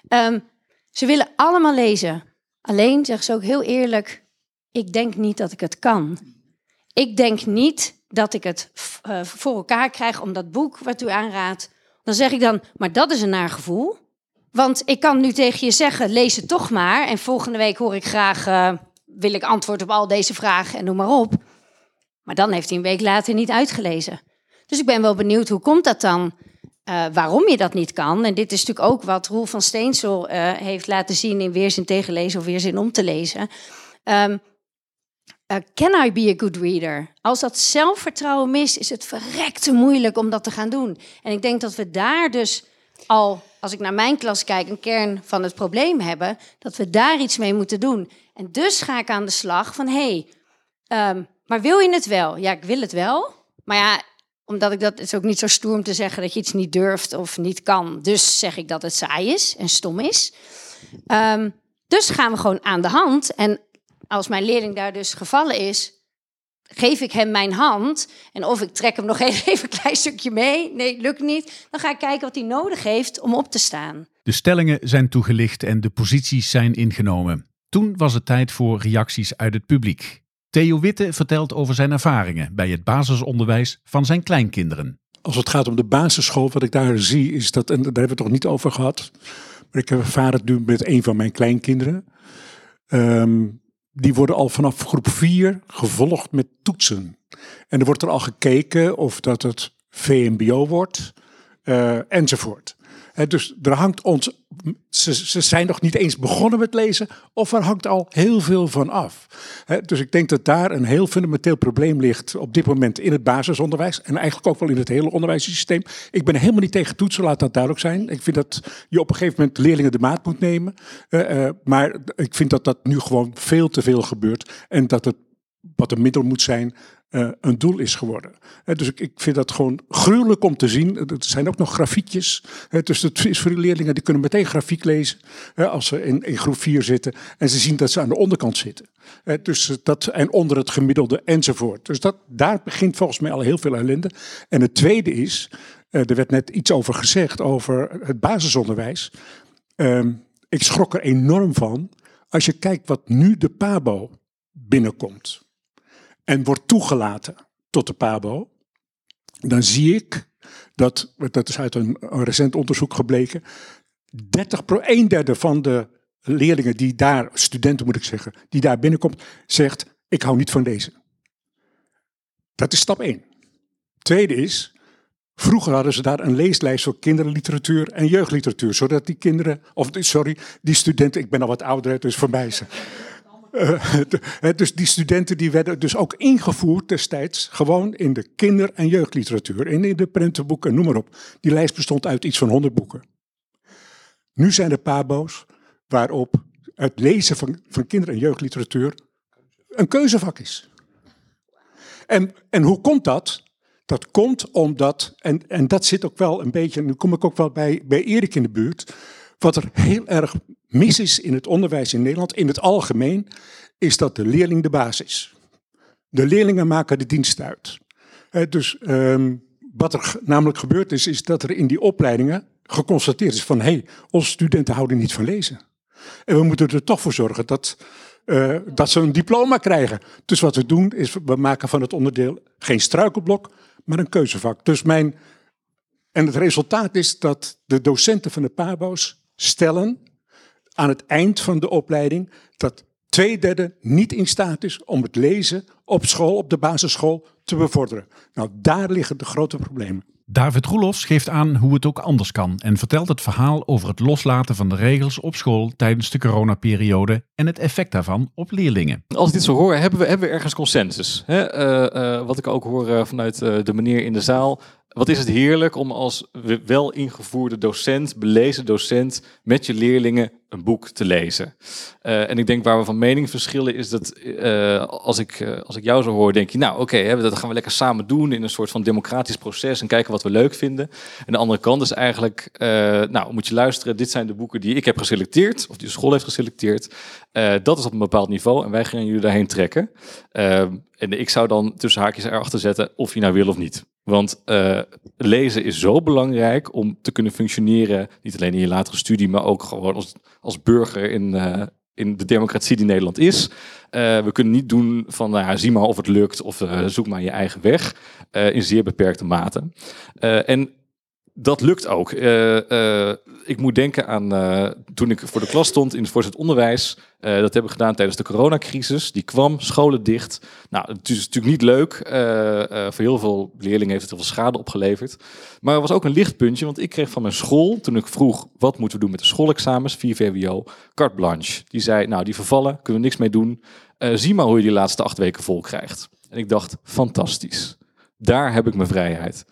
S7: Um, ze willen allemaal lezen. Alleen zeggen ze ook heel eerlijk: ik denk niet dat ik het kan. Ik denk niet dat ik het uh, voor elkaar krijg om dat boek wat u aanraadt. Dan zeg ik dan, maar dat is een naar gevoel. Want ik kan nu tegen je zeggen, lees het toch maar. En volgende week hoor ik graag, uh, wil ik antwoord op al deze vragen en noem maar op. Maar dan heeft hij een week later niet uitgelezen. Dus ik ben wel benieuwd, hoe komt dat dan? Uh, waarom je dat niet kan. En dit is natuurlijk ook wat Roel van Steensel uh, heeft laten zien in Weerzin tegenlezen of Weerzin om te lezen. Uh, can I be a good reader? Als dat zelfvertrouwen mist, is het verrekte moeilijk om dat te gaan doen. En ik denk dat we daar dus al, als ik naar mijn klas kijk, een kern van het probleem hebben. Dat we daar iets mee moeten doen. En dus ga ik aan de slag van, hé, hey, um, maar wil je het wel? Ja, ik wil het wel. Maar ja, omdat ik dat, is ook niet zo stoer om te zeggen dat je iets niet durft of niet kan. Dus zeg ik dat het saai is en stom is. Um, dus gaan we gewoon aan de hand. En als mijn leerling daar dus gevallen is, geef ik hem mijn hand. En of ik trek hem nog even een klein stukje mee. Nee, lukt niet. Dan ga ik kijken wat hij nodig heeft om op te staan.
S2: De stellingen zijn toegelicht en de posities zijn ingenomen. Toen was het tijd voor reacties uit het publiek. Theo Witte vertelt over zijn ervaringen bij het basisonderwijs van zijn kleinkinderen.
S1: Als het gaat om de basisschool, wat ik daar zie, is dat, en daar hebben we het toch niet over gehad. Maar ik heb ervaren nu met een van mijn kleinkinderen. Um, die worden al vanaf groep 4 gevolgd met toetsen. En er wordt er al gekeken of dat het VMBO wordt, uh, enzovoort dus er hangt ons, ze, ze, zijn nog niet eens begonnen met lezen, of er hangt al heel veel van af. dus ik denk dat daar een heel fundamenteel probleem ligt op dit moment in het basisonderwijs en eigenlijk ook wel in het hele onderwijssysteem. Ik ben helemaal niet tegen toetsen, laat dat duidelijk zijn. Ik vind dat je op een gegeven moment leerlingen de maat moet nemen. Uh, maar ik vind dat dat nu gewoon veel te veel gebeurt en dat het wat een middel moet zijn uh, een doel is geworden. dus ik, ik, vind dat gewoon gruwelijk om te zien. Er zijn ook nog grafiekjes. dus het is voor de leerlingen, die kunnen meteen grafiek lezen als ze in, in, groep 4 zitten. En ze zien dat ze aan de onderkant zitten. dus dat, en onder het gemiddelde enzovoort. Dus dat, daar begint volgens mij al heel veel ellende. En het tweede is, uh, er werd net iets over gezegd, over het basisonderwijs. Uh, ik schrok er enorm van als je kijkt wat nu de PABO binnenkomt en wordt toegelaten tot de PABO, dan zie ik dat, dat is uit een, recent onderzoek gebleken, 30 pro, een derde van de leerlingen die daar, studenten moet ik zeggen, die daar binnenkomt, zegt, ik hou niet van lezen. Dat is stap 1. Tweede is, vroeger hadden ze daar een leeslijst voor kinderliteratuur en jeugdliteratuur, zodat die kinderen, of sorry, die studenten, ik ben al wat ouder, dus voor mij uh, dus die studenten die werden dus ook ingevoerd destijds gewoon in de kinder- en jeugdliteratuur. En in de prentenboeken, noem maar op. Die lijst bestond uit iets van 100 boeken. Nu zijn er pabo's waarop het lezen van, van kinder- en jeugdliteratuur een keuzevak is. En, en hoe komt dat? Dat komt omdat, en, en dat zit ook wel een beetje, nu kom ik ook wel bij, bij Erik in de buurt, wat er heel erg mis is in het onderwijs in Nederland, in het algemeen, is dat de leerling de baas is. De leerlingen maken de dienst uit. dus um, wat er namelijk gebeurd is, is dat er in die opleidingen geconstateerd is van hé, hey, onze studenten houden niet van lezen. En we moeten er toch voor zorgen dat, uh, dat ze een diploma krijgen. Dus wat we doen is, we maken van het onderdeel geen struikelblok, maar een keuzevak. Dus mijn, en het resultaat is dat de docenten van de PABO's stellen aan het eind van de opleiding dat twee derde niet in staat is om het lezen op school, op de basisschool, te bevorderen. Nou, daar liggen de grote problemen.
S2: David Roelofs geeft aan hoe het ook anders kan en vertelt het verhaal over het loslaten van de regels op school tijdens de coronaperiode en het effect daarvan op leerlingen.
S6: Als ik dit zo hoor, hebben we, hebben we ergens consensus. Hè? Uh, uh, wat ik ook hoor uh, vanuit de meneer in de zaal, wat is het heerlijk om als we- wel ingevoerde docent, belezen docent, met je leerlingen een boek te lezen. Eh, en ik denk waar we van mening verschillen is dat eh, als, ik, eh, als ik jou zo hoor, denk je, nou oké, hè, dat gaan we lekker samen doen in een soort van democratisch proces en kijken wat we leuk vinden. En de andere kant is eigenlijk, nou moet je luisteren, dit zijn de boeken die ik heb geselecteerd, of die de school heeft geselecteerd. Dat is op een bepaald niveau en wij gaan jullie daarheen trekken. En ik zou dan tussen haakjes erachter zetten of je nou wil of niet. Want eh, lezen is zo belangrijk om te kunnen functioneren, niet alleen in je latere studie, maar ook gewoon als, als burger in, eh, in de democratie die Nederland is. Eh, we kunnen niet doen van, nou ja, zie maar of het lukt of zoek maar je eigen weg in zeer beperkte mate. En dat lukt ook. Eh, eh, ik moet denken aan uh, toen ik voor de klas stond in het voorzet onderwijs. Dat hebben we gedaan tijdens de coronacrisis. Die kwam, scholen dicht. Nou, het is natuurlijk niet leuk. Voor heel veel leerlingen heeft het heel veel schade opgeleverd. Maar er was ook een lichtpuntje, want ik kreeg van mijn school, toen ik vroeg wat moeten we doen met de schoolexamens, 4 VWO, carte blanche. Die zei, nou die vervallen, kunnen we niks mee doen. Zie maar hoe je die laatste acht weken vol krijgt. En ik dacht, fantastisch. Daar heb ik mijn vrijheid.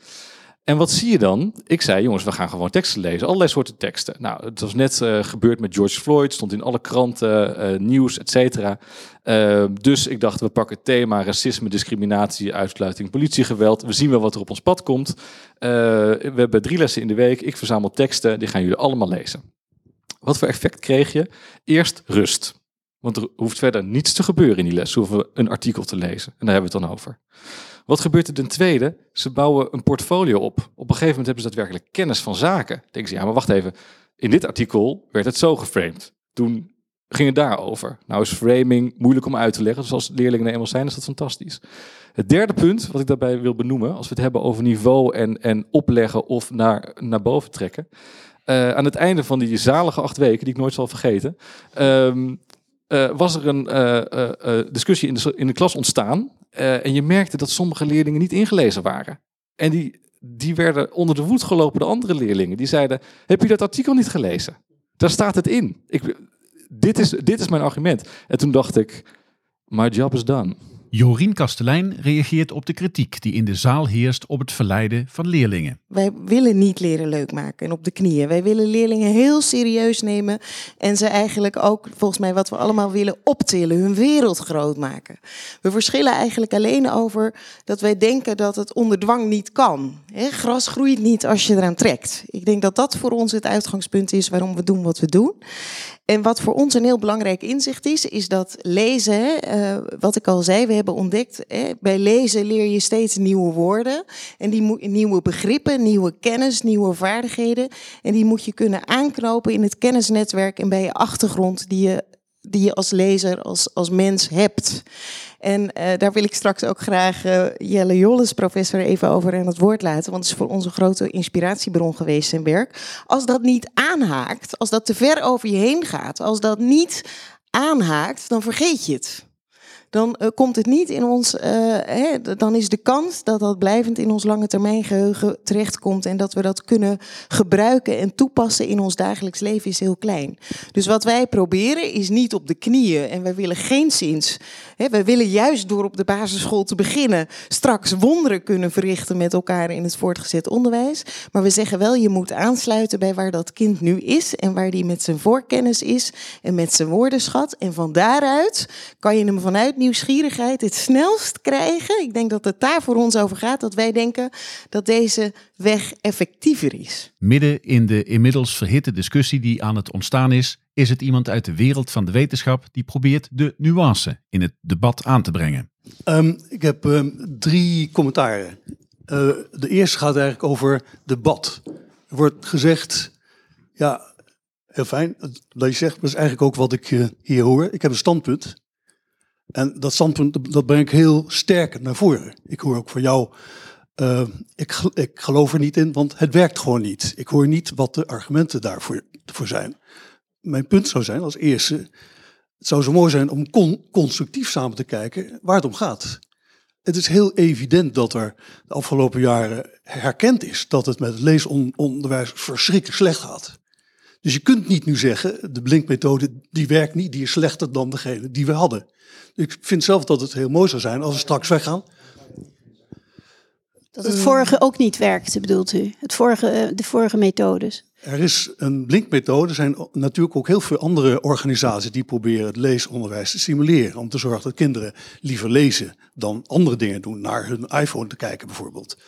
S6: En wat zie je dan? Ik zei, jongens, we gaan gewoon teksten lezen. Allerlei soorten teksten. Nou, het was net uh, gebeurd met George Floyd. Stond in alle kranten, uh, nieuws, et cetera. Uh, dus ik dacht, we pakken thema racisme, discriminatie, uitsluiting, politiegeweld. We zien wel wat er op ons pad komt. Eh, we hebben drie lessen in de week. Ik verzamel teksten. Die gaan jullie allemaal lezen. Wat voor effect kreeg je? Eerst rust. Want er hoeft verder niets te gebeuren in die les. Hoeven een artikel te lezen. En daar hebben we het dan over. Wat gebeurt er ten tweede? Ze bouwen een portfolio op. Op een gegeven moment hebben ze daadwerkelijk kennis van zaken. Denken ze, ja, maar wacht even. In dit artikel werd het zo geframed. Toen ging het daarover. Nou is framing moeilijk om uit te leggen. Dus als leerlingen nou eenmaal zijn, is dat fantastisch. Het derde punt, wat ik daarbij wil benoemen, als we het hebben over niveau en, en opleggen of naar, naar boven trekken. Uh, aan het einde van die zalige acht weken, die ik nooit zal vergeten, um, uh, was er een uh, discussie in de, in de klas ontstaan. En je merkte dat sommige leerlingen niet ingelezen waren. En die, die werden onder de voet gelopen door andere leerlingen. Die zeiden, heb je dat artikel niet gelezen? Daar staat het in. Ik, dit, is, dit is mijn argument. En toen dacht ik, my job is done.
S2: Jorien Kastelein reageert op de kritiek die in de zaal heerst op het verleiden van leerlingen.
S3: Wij willen niet leren leuk maken en op de knieën. Wij willen leerlingen heel serieus nemen en ze eigenlijk ook, volgens mij wat we allemaal willen, optillen, hun wereld groot maken. We verschillen eigenlijk alleen over dat wij denken dat het onder dwang niet kan. Gras groeit niet als je eraan trekt. Ik denk dat dat voor ons het uitgangspunt is waarom we doen wat we doen. En wat voor ons een heel belangrijk inzicht is, is dat lezen, uh, wat ik al zei, we hebben ontdekt, hè, bij lezen leer je steeds nieuwe woorden en die nieuwe begrippen, nieuwe kennis, nieuwe vaardigheden. En die moet je kunnen aanknopen in het kennisnetwerk en bij je achtergrond die je, die je als lezer, als, als mens hebt. En uh, daar wil ik straks ook graag uh, Jelle Jolles, professor, even over aan het woord laten. Want het is voor ons een grote inspiratiebron geweest, zijn werk. Als dat niet aanhaakt, als dat te ver over je heen gaat, als dat niet aanhaakt, dan vergeet je het. Dan uh, komt het niet in ons, hè, dan is de kans dat dat blijvend in ons lange termijn geheugen terechtkomt en dat we dat kunnen gebruiken en toepassen in ons dagelijks leven is heel klein. Dus wat wij proberen is niet op de knieën en wij willen geen zins He, wij willen juist door op de basisschool te beginnen straks wonderen kunnen verrichten met elkaar in het voortgezet onderwijs. Maar we zeggen wel, je moet aansluiten bij waar dat kind nu is en waar die met zijn voorkennis is en met zijn woordenschat. En van daaruit kan je hem vanuit nieuwsgierigheid het snelst krijgen. Ik denk dat het daar voor ons over gaat, dat wij denken dat deze weg effectiever is.
S2: Midden in de inmiddels verhitte discussie die aan het ontstaan is, is het iemand uit de wereld van de wetenschap die probeert de nuance in het debat aan te brengen.
S8: Um, ik heb um, drie commentaren. Uh, de eerste gaat eigenlijk over debat. Er wordt gezegd, ja, heel fijn dat je zegt, maar dat is eigenlijk ook wat ik uh, hier hoor. Ik heb een standpunt. En dat standpunt, dat breng ik heel sterk naar voren. Ik hoor ook van jou, uh, ik, ik geloof er niet in, want het werkt gewoon niet. Ik hoor niet wat de argumenten daarvoor voor zijn mijn punt zou zijn als eerste, het zou zo mooi zijn om con constructief samen te kijken waar het om gaat. Het is heel evident dat er de afgelopen jaren herkend is dat het met het leesonderwijs verschrikkelijk slecht gaat. Dus je kunt niet nu zeggen, de blinkmethode die werkt niet, die is slechter dan degene die we hadden. Ik vind zelf dat het heel mooi zou zijn als we straks weggaan.
S5: Dat het vorige ook niet werkte, bedoelt u? Het vorige, eh, de vorige methodes.
S8: Er is een blinkmethode. Er zijn natuurlijk ook heel veel andere organisaties die proberen het leesonderwijs te stimuleren. Om te zorgen dat kinderen liever lezen dan andere dingen doen. Naar hun iPhone te kijken bijvoorbeeld.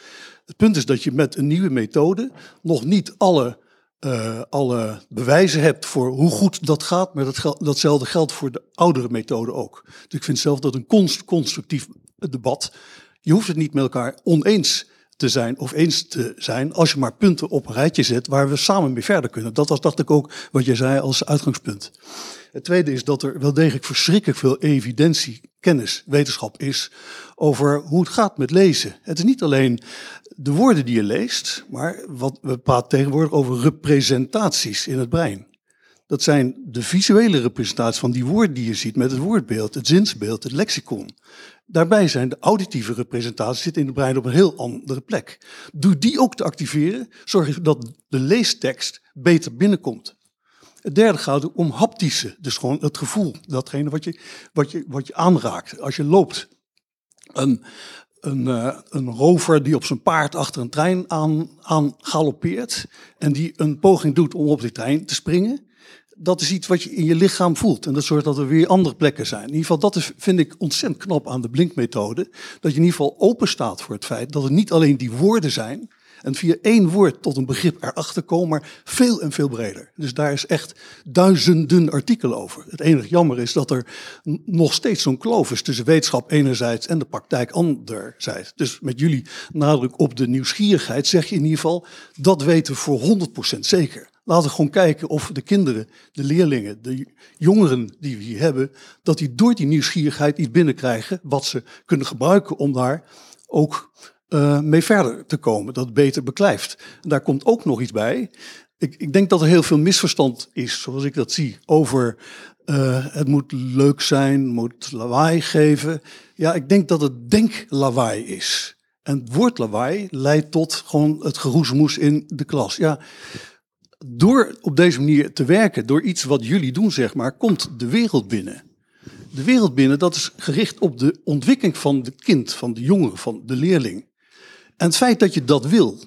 S8: Het punt is dat je met een nieuwe methode nog niet alle, uh, alle bewijzen hebt voor hoe goed dat gaat. Maar dat datzelfde geldt voor de oudere methode ook. Dus ik vind zelf dat een const constructief debat. Je hoeft het niet met elkaar oneens te zijn of eens te zijn als je maar punten op een rijtje zet waar we samen mee verder kunnen. Dat was, dacht ik ook, wat je zei als uitgangspunt. Het tweede is dat er wel degelijk verschrikkelijk veel evidentie, kennis, wetenschap is over hoe het gaat met lezen. Het is niet alleen de woorden die je leest, maar wat we praten tegenwoordig over representaties in het brein. Dat zijn de visuele representaties van die woorden die je ziet met het woordbeeld, het zinsbeeld, het lexicon. Daarbij zijn de auditieve representaties zitten in het brein op een heel andere plek. Doe die ook te activeren, zorg dat de leestekst beter binnenkomt. Het derde gaat om haptische, dus gewoon het gevoel, datgene wat je, wat je, wat je aanraakt als je loopt. Een, uh, een rover die op zijn paard achter een trein aan, aan galoppeert en die een poging doet om op die trein te springen, dat is iets wat je in je lichaam voelt. En dat zorgt dat er weer andere plekken zijn. In ieder geval, dat is, vind ik ontzettend knap aan de blinkmethode. Dat je in ieder geval open staat voor het feit dat het niet alleen die woorden zijn. En via één woord tot een begrip erachter komen, maar veel en veel breder. Dus daar is echt duizenden artikelen over. Het enige jammer is dat er nog steeds zo'n kloof is tussen wetenschap enerzijds en de praktijk anderzijds. Dus met jullie nadruk op de nieuwsgierigheid zeg je in ieder geval, dat weten we voor 100% zeker. Laten we gewoon kijken of de kinderen, de leerlingen, de jongeren die we hier hebben, dat die door die nieuwsgierigheid iets binnenkrijgen wat ze kunnen gebruiken om daar ook uh, mee verder te komen, dat beter beklijft. Daar komt ook nog iets bij. Ik, ik, denk dat er heel veel misverstand is, zoals ik dat zie, over uh, het moet leuk zijn, moet lawaai geven. Ja, ik denk dat het denklawaai is. En het woord lawaai leidt tot gewoon het geroesmoes in de klas. Ja, door op deze manier te werken, door iets wat jullie doen, zeg maar, komt de wereld binnen. De wereld binnen, dat is gericht op de ontwikkeling van het kind, van de jongere, van de leerling. En het feit dat je dat wil,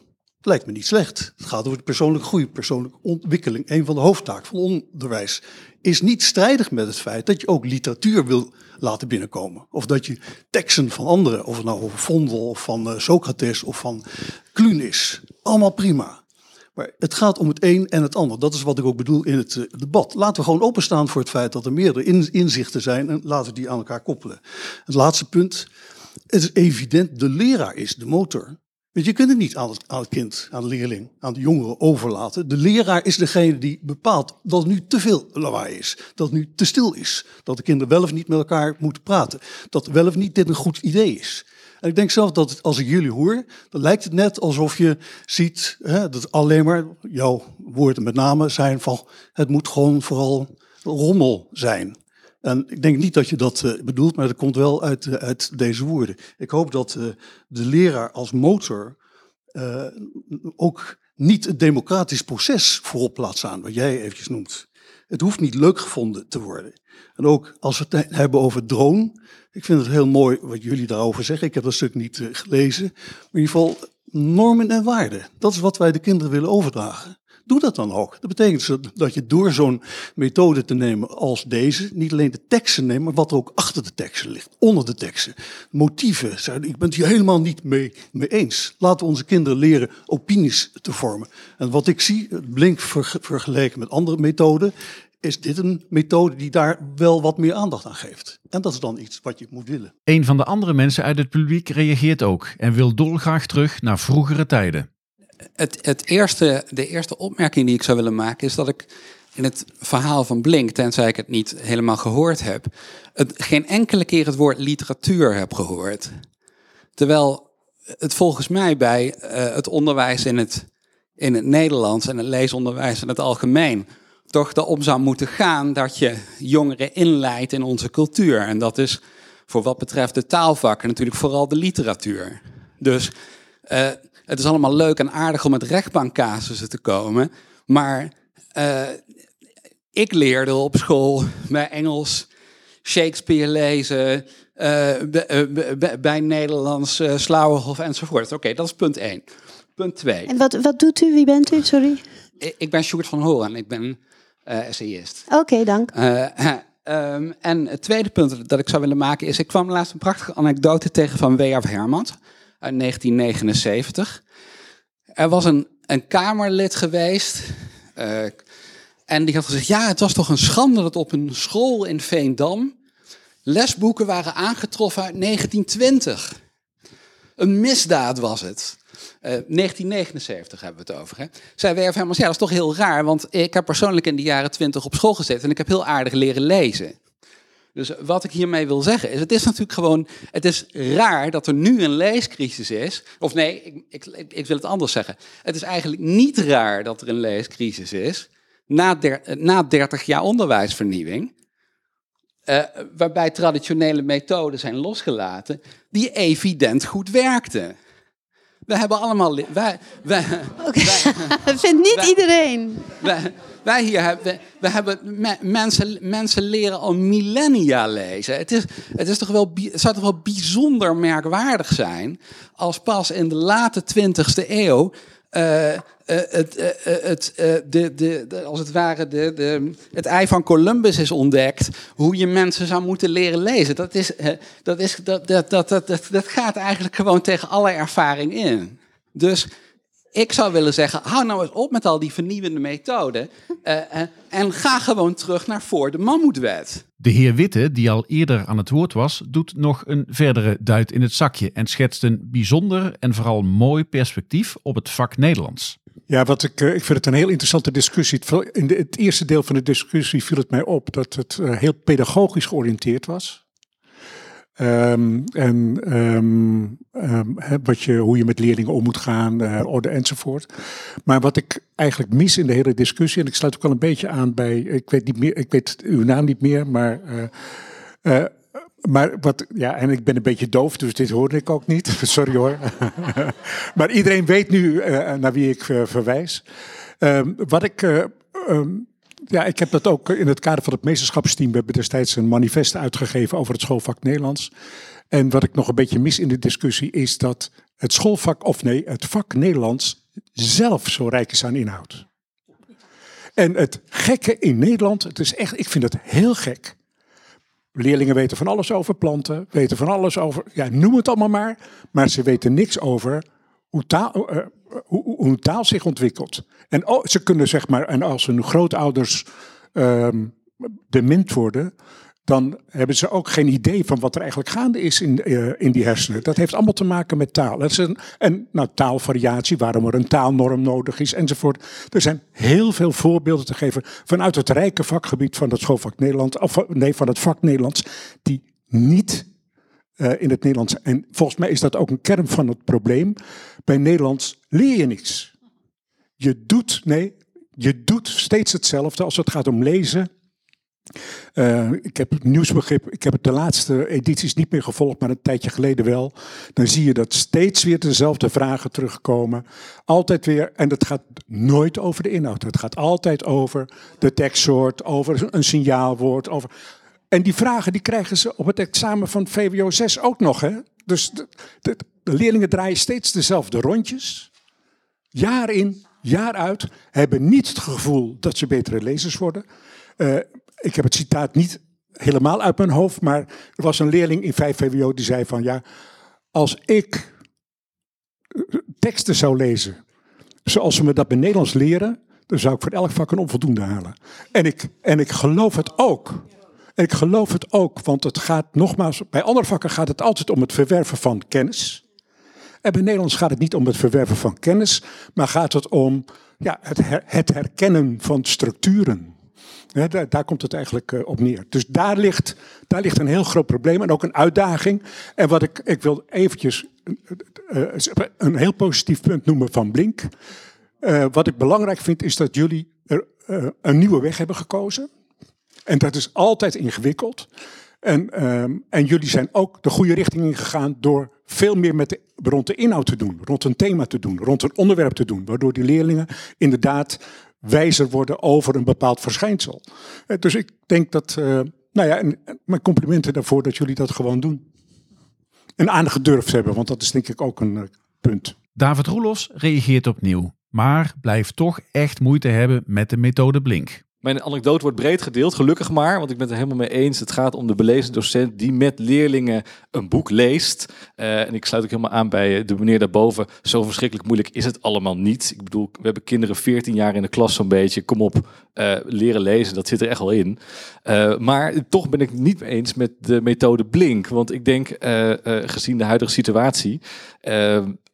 S8: lijkt me niet slecht. Het gaat over de persoonlijke groei, persoonlijke ontwikkeling. Een van de hoofdtaken van onderwijs is niet strijdig met het feit dat je ook literatuur wil laten binnenkomen. Of dat je teksten van anderen, of het nou over Vondel of van uh, Socrates of van Clunis, allemaal prima. Maar het gaat om het een en het ander. Dat is wat ik ook bedoel in het uh, debat. Laten we gewoon openstaan voor het feit dat er meerdere in, inzichten zijn en laten we die aan elkaar koppelen. Het laatste punt. Het is evident, de leraar is de motor. Want je kunt het niet aan het, aan het, kind, aan de leerling, aan de jongeren overlaten. De leraar is degene die bepaalt dat nu te veel lawaai is. Dat nu te stil is. Dat de kinderen wel of niet met elkaar moeten praten. Dat wel of niet dit een goed idee is. En ik denk zelf dat als ik jullie hoor, dan lijkt het net alsof je ziet hè, dat alleen maar jouw woorden met name zijn van het moet gewoon vooral rommel zijn. En ik denk niet dat je dat uh, bedoelt, maar dat komt wel uit, uh, uit deze woorden. Ik hoop dat uh, de leraar als motor ook niet het democratisch proces voorop laat staan, wat jij eventjes noemt. Het hoeft niet leuk gevonden te worden. En ook als we het hebben over drone. Ik vind het heel mooi wat jullie daarover zeggen. Ik heb dat stuk niet gelezen. Maar in ieder geval normen en waarden. Dat is wat wij de kinderen willen overdragen. Doe dat dan ook. Dat betekent dat je door zo'n methode te nemen als deze, niet alleen de teksten neemt, maar wat er ook achter de teksten ligt, onder de teksten. Motieven. Ik ben het hier helemaal niet mee, mee eens. Laten we onze kinderen leren opinies te vormen. En wat ik zie, blink vergeleken met andere methoden, is dit een methode die daar wel wat meer aandacht aan geeft. En dat is dan iets wat je moet willen.
S2: Een van de andere mensen uit het publiek reageert ook en wil dolgraag terug naar vroegere tijden
S9: het, het eerste, de eerste opmerking die ik zou willen maken is dat ik in het verhaal van Blink, tenzij ik het niet helemaal gehoord heb, het, geen enkele keer het woord literatuur heb gehoord. Terwijl het volgens mij bij uh, het onderwijs in het, in het Nederlands en het leesonderwijs in het algemeen toch erom zou moeten gaan dat je jongeren inleidt in onze cultuur. En dat is voor wat betreft de taalvakken natuurlijk vooral de literatuur. Dus uh, het is allemaal leuk en aardig om met rechtbankcasussen te komen. Maar uh, ik leerde op school bij Engels Shakespeare lezen, eh, bij, eh, bij- Nederlands uh, Slauwenhof enzovoort. Oké, dat is punt één. Punt twee.
S5: En wat, wat doet u? Wie bent u? Sorry.
S9: Ik, ik ben Sjoerd van Horen. Ik ben eh essayist.
S5: Oké, dank.
S9: Eh, ehm, en het tweede punt dat ik zou willen maken is... ik kwam laatst een prachtige anekdote tegen van W.F. Hermans uit 1979. Er was een, een Kamerlid geweest... eh, en die had gezegd... ja, het was toch een schande dat op een school in Veendam... lesboeken waren aangetroffen uit 1920. Een misdaad was het. Eh, 1979 hebben we het over. Hè? Zij werf helemaal, ja, dat is toch heel raar, want ik heb persoonlijk in de jaren 20 op school gezeten en ik heb heel aardig leren lezen. Dus wat ik hiermee wil zeggen is, het is natuurlijk gewoon, het is raar dat er nu een leescrisis is. Of nee, ik, ik, ik- wil het anders zeggen. Het is eigenlijk niet raar dat er een leescrisis is na, der, na 30 jaar onderwijsvernieuwing. eh, waarbij traditionele methoden zijn losgelaten die evident goed werkten. We hebben allemaal. Wij, wij,
S5: vindt niet
S9: Wij-
S5: iedereen.
S9: wij, wij hier hebben, we, hebben me- mensen, mensen leren al millennia lezen. Het, is, het, is toch wel, zou toch wel bijzonder merkwaardig zijn als pas in de late 20e eeuw. eh, eh, het, eh, het, de, de, als het ware de, de, het ei van Columbus is ontdekt, hoe je mensen zou moeten leren lezen. Dat, is, dat, is, dat, dat, dat, dat, dat gaat eigenlijk gewoon tegen alle ervaring in. Dus ik zou willen zeggen, hou nou eens op met al die vernieuwende methoden eh, eh, en ga gewoon terug naar voor de mammoetwet.
S2: De heer Witte, die al eerder aan het woord was, doet nog een verdere duit in het zakje en schetst een bijzonder en vooral mooi perspectief op het vak Nederlands.
S1: Ja, wat ik, eh, ik vind het een heel interessante discussie. In het eerste deel van de discussie viel het mij op dat het heel pedagogisch georiënteerd was. Ehm, en ehm, ehm, wat je, hoe je met leerlingen om moet gaan, eh, orde enzovoort. Maar wat ik eigenlijk mis in de hele discussie, en ik sluit ook wel een beetje aan bij, ik weet, niet meer, ik weet uw naam niet meer, maar eh, eh, maar wat, ja, en ik ben een beetje doof, dus dit hoorde ik ook niet. Sorry hoor. maar iedereen weet nu naar wie ik verwijs. Wat ik, ja, ik heb dat ook in het kader van het meesterschapsteam. We hebben destijds een manifest uitgegeven over het schoolvak Nederlands. En wat ik nog een beetje mis in de discussie is dat het schoolvak, of nee, het vak Nederlands zelf zo rijk is aan inhoud. En het gekke in Nederland, het is echt, ik vind het heel gek. Leerlingen weten van alles over planten, weten van alles over, ja, noem het allemaal maar. Maar ze weten niks over hoe taal, eh, hoe, hoe- taal zich ontwikkelt. En ze kunnen zeg maar, en als hun grootouders ehm dement worden, dan hebben ze ook geen idee van wat er eigenlijk gaande is in, eh, in die hersenen. Dat heeft allemaal te maken met taal. Dat is een, en nou, taalvariatie, waarom er een taalnorm nodig is enzovoort. Er zijn heel veel voorbeelden te geven vanuit het rijke vakgebied van het schoolvak Nederland, of nee, van het vak Nederlands, die niet eh, in het Nederlands. En volgens mij is dat ook een kern van het probleem. Bij Nederlands leer je niks. Je doet, nee, je doet steeds hetzelfde als het gaat om lezen. Eh, ik heb het nieuwsbegrip, ik heb het de laatste edities niet meer gevolgd, maar een tijdje geleden wel. Dan zie je dat steeds weer dezelfde vragen terugkomen. Altijd weer, en het gaat nooit over de inhoud. Het gaat altijd over de tekstsoort, over een signaalwoord. Over... En die vragen die krijgen ze op het examen van VWO 6 ook nog. Hè? Dus de leerlingen draaien steeds dezelfde rondjes. Jaar in, jaar uit. Hebben niet het gevoel dat ze betere lezers worden. Eh, ik heb het citaat niet helemaal uit mijn hoofd, maar er was een leerling in 5 VWO die zei van ja, als ik eh, teksten zou lezen zoals ze me dat bij Nederlands leren, dan zou ik voor elk vak een onvoldoende halen. En ik, en ik geloof het ook. En ik geloof het ook, want het gaat nogmaals, bij andere vakken gaat het altijd om het verwerven van kennis. En bij Nederlands gaat het niet om het verwerven van kennis, maar gaat het om ja, het, het herkennen van structuren. Daar, daar komt het eigenlijk eh, op neer. Dus daar ligt, daar ligt een heel groot probleem en ook een uitdaging. En wat ik, ik wil eventjes eh, eh, een heel positief punt noemen van Blink. Wat ik belangrijk vind is dat jullie er, een nieuwe weg hebben gekozen. En dat is altijd ingewikkeld. En, ehm, en jullie zijn ook de goede richting ingegaan door veel meer met de, rond de inhoud te doen, rond een thema te doen, rond een onderwerp te doen, waardoor die leerlingen inderdaad wijzer worden over een bepaald verschijnsel. Eh, dus ik denk dat, eh, nou ja, en, mijn complimenten daarvoor dat jullie dat gewoon doen. en aangedurfd hebben. Want dat is denk ik ook een uh, punt.
S2: David Roelofs reageert opnieuw, maar blijft toch echt moeite hebben met de methode Blink.
S6: Mijn anekdote wordt breed gedeeld, gelukkig maar, want ik ben het er helemaal mee eens. Het gaat om de belezen docent die met leerlingen een boek leest. Uh, en ik sluit ook helemaal aan bij de meneer daarboven. Zo verschrikkelijk moeilijk is het allemaal niet. Ik bedoel, we hebben kinderen 14 jaar in de klas zo'n beetje. Kom op, uh, leren lezen, dat zit er echt wel in. Maar toch ben ik niet mee eens met de methode Blink. Want ik denk, gezien de huidige situatie,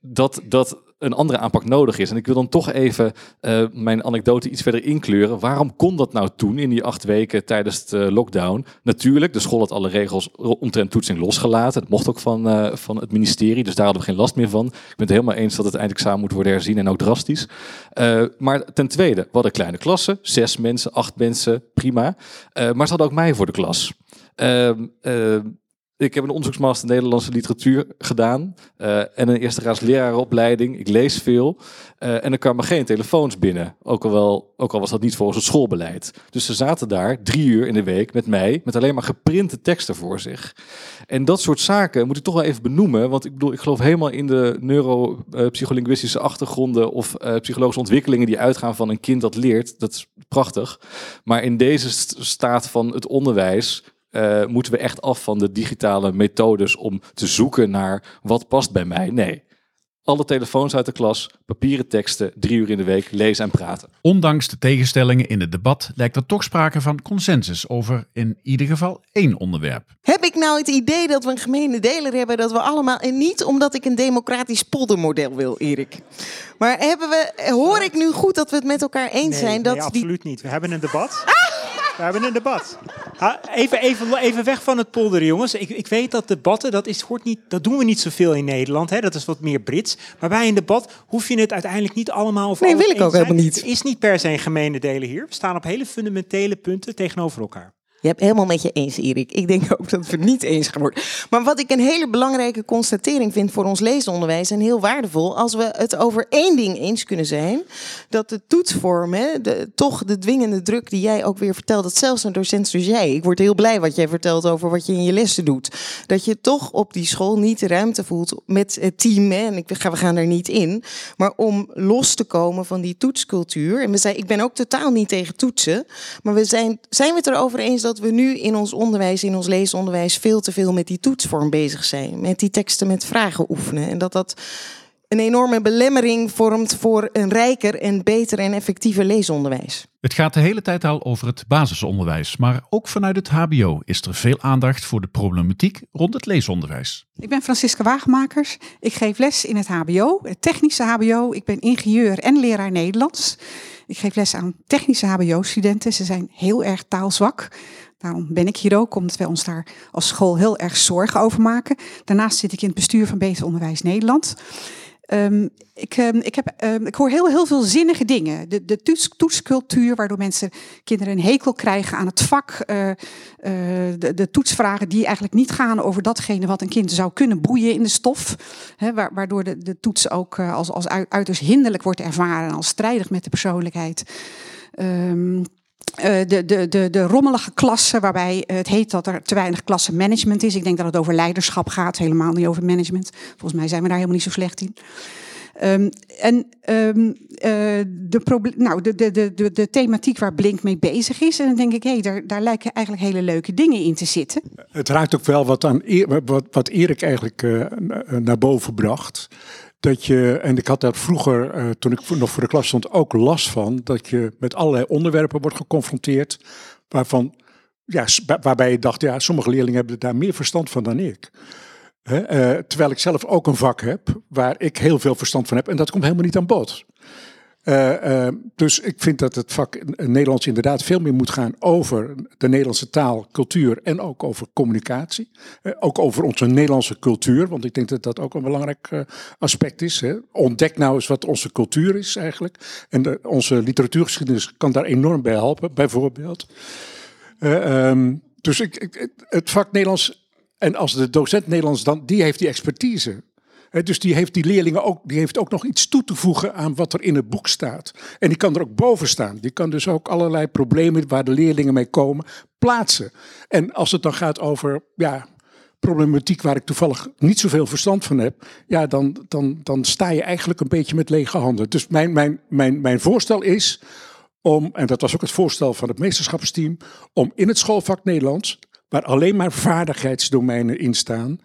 S6: dat... dat een andere aanpak nodig is. En ik wil dan toch even uh, mijn anekdote iets verder inkleuren. Waarom kon dat nou toen in die acht weken tijdens de lockdown? Natuurlijk, de school had alle regels omtrent toetsing losgelaten. Dat mocht ook van, uh, van het ministerie, dus daar hadden we geen last meer van. Ik ben het helemaal eens dat het eindexamen moet worden herzien en ook drastisch. Maar ten tweede, we hadden kleine klassen, zes mensen, acht mensen, prima. maar ze hadden ook mij voor de klas. Ik heb een onderzoeksmaster Nederlandse literatuur gedaan uh, en een eerste graads lerarenopleiding. Ik lees veel uh, en er kwamen geen telefoons binnen. Ook al, ook al was dat niet volgens het schoolbeleid. Dus ze zaten daar drie uur in de week met mij, met alleen maar geprinte teksten voor zich. En dat soort zaken moet ik toch wel even benoemen. Want ik bedoel, ik geloof helemaal in de neuropsycholinguïstische achtergronden of uh, psychologische ontwikkelingen die uitgaan van een kind dat leert. Dat is prachtig. Maar in deze staat van het onderwijs uh, moeten we echt af van de digitale methodes om te zoeken naar wat past bij mij? Nee. Alle telefoons uit de klas, papieren teksten, drie uur in de week lezen en praten.
S2: Ondanks de tegenstellingen in het debat lijkt er toch sprake van consensus over in ieder geval één onderwerp.
S3: Heb ik nou het idee dat we een gemene deler hebben dat we allemaal. En niet omdat ik een democratisch poldermodel wil, Erik. Maar hebben we, hoor ik nu goed dat we het met elkaar eens
S4: nee,
S3: zijn? Dat
S4: nee, absoluut niet. We hebben een debat. We hebben een debat. Even, even, even weg van het polderen, jongens. Ik, ik weet dat debatten, dat, is, hoort niet, dat doen we niet zoveel in Nederland. Hè? Dat is wat meer Brits. Maar bij een debat hoef je het uiteindelijk niet allemaal over
S3: Nee, wil ik ook helemaal niet.
S4: Er is niet per se een gemene delen hier. We staan op hele fundamentele punten tegenover elkaar.
S3: Je hebt helemaal met je eens, Erik. Ik denk ook dat we niet eens gaan worden. Maar wat ik een hele belangrijke constatering vind voor ons leesonderwijs en heel waardevol, als we het over één ding eens kunnen zijn, dat de toetsvormen, toch de dwingende druk die jij ook weer vertelt, dat zelfs een docent zoals jij, ik word heel blij wat jij vertelt over wat je in je lessen doet, dat je toch op die school niet de ruimte voelt met het team, en ik, we gaan er niet in, maar om los te komen van die toetscultuur. En we zijn, ik ben ook totaal niet tegen toetsen, maar we zijn, zijn we het erover eens dat we nu in ons onderwijs, in ons leesonderwijs, veel te veel met die toetsvorm bezig zijn. Met die teksten met vragen oefenen. En dat dat een enorme belemmering vormt voor een rijker en beter en effectiever leesonderwijs.
S2: Het gaat de hele tijd al over het basisonderwijs, maar ook vanuit het HBO is er veel aandacht voor de problematiek rond het leesonderwijs.
S10: Ik ben Francisca Wagemakers. Ik geef les in het HBO, het technische HBO. Ik ben ingenieur en leraar Nederlands. Ik geef les aan technische HBO-studenten. Ze zijn heel erg taalzwak. Daarom ben ik hier ook, omdat wij ons daar als school heel erg zorgen over maken. Daarnaast zit ik in het bestuur van Beter Onderwijs Nederland. Um, ik, um, ik, heb, um, ik hoor heel, heel veel zinnige dingen. De, de toets, toetscultuur, waardoor mensen, kinderen een hekel krijgen aan het vak. Uh, uh, de, de, toetsvragen die eigenlijk niet gaan over datgene wat een kind zou kunnen boeien in de stof. Waardoor de, de toets ook uh, als, als uiterst hinderlijk wordt ervaren, als strijdig met de persoonlijkheid. Uh, de, de, de, de rommelige klassen, waarbij het heet dat er te weinig klassenmanagement is. Ik denk dat het over leiderschap gaat, helemaal niet over management. Volgens mij zijn we daar helemaal niet zo slecht in. Um, en um, uh, de, nou, de, de, de, de thematiek waar Blink mee bezig is. En dan denk ik, hé, hey, daar, daar lijken eigenlijk hele leuke dingen in te zitten.
S1: Het raakt ook wel wat, aan, wat, wat Erik eigenlijk uh, naar boven bracht dat je, en ik had daar vroeger, uh, toen ik nog voor de klas stond, ook last van, dat je met allerlei onderwerpen wordt geconfronteerd, waarvan, ja, waarbij je dacht, ja, sommige leerlingen hebben daar meer verstand van dan ik. He, uh, terwijl ik zelf ook een vak heb waar ik heel veel verstand van heb en dat komt helemaal niet aan bod. Uh, uh, dus ik vind dat het vak Nederlands inderdaad veel meer moet gaan over de Nederlandse taal, cultuur en ook over communicatie. Uh, ook over onze Nederlandse cultuur, want ik denk dat dat ook een belangrijk aspect is. Hè. Ontdek nou eens wat onze cultuur is eigenlijk. En onze literatuurgeschiedenis kan daar enorm bij helpen, bijvoorbeeld. Um, dus ik, het vak Nederlands, en als de docent Nederlands dan, die heeft die expertise. Dus die heeft die leerlingen ook, die heeft ook nog iets toe te voegen aan wat er in het boek staat. En die kan er ook boven staan. Die kan dus ook allerlei problemen waar de leerlingen mee komen plaatsen. En als het dan gaat over ja, problematiek waar ik toevallig niet zoveel verstand van heb, ja, dan, dan, dan sta je eigenlijk een beetje met lege handen. Dus mijn, mijn, mijn, mijn voorstel is om, en dat was ook het voorstel van het meesterschapsteam, om in het schoolvak Nederlands, waar alleen maar vaardigheidsdomeinen in staan,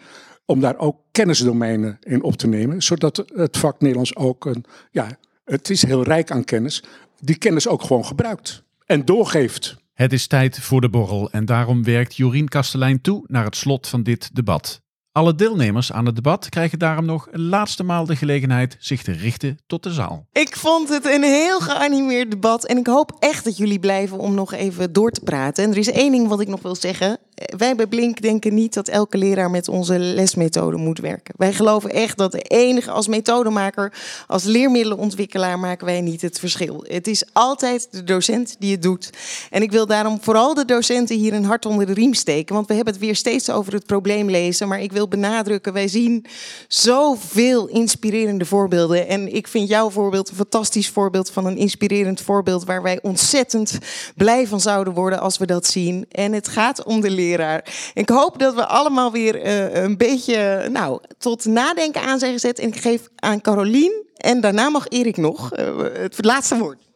S1: om daar ook kennisdomeinen in op te nemen, zodat het vak Nederlands ook een, ja, het is heel rijk aan kennis, die kennis ook gewoon gebruikt en doorgeeft.
S2: Het is tijd voor de borrel en daarom werkt Jorien Kastelein toe naar het slot van dit debat. Alle deelnemers aan het debat krijgen daarom nog een laatste maal de gelegenheid zich te richten tot de zaal.
S3: Ik vond het een heel geanimeerd debat en ik hoop echt dat jullie blijven om nog even door te praten. En er is één ding wat ik nog wil zeggen. Wij bij Blink denken niet dat elke leraar met onze lesmethode moet werken. Wij geloven echt dat de enige als methodemaker, als leermiddelenontwikkelaar maken wij niet het verschil. Het is altijd de docent die het doet. En ik wil daarom vooral de docenten hier een hart onder de riem steken, want we hebben het weer steeds over het probleem lezen, maar ik wil benadrukken, wij zien zoveel inspirerende voorbeelden. En ik vind jouw voorbeeld een fantastisch voorbeeld van een inspirerend voorbeeld waar wij ontzettend blij van zouden worden als we dat zien. En het gaat om de leraar. Ik hoop dat we allemaal weer uh, een beetje nou, tot nadenken aan zijn gezet. En ik geef aan Carolien en daarna mag Erik nog uh, het laatste woord.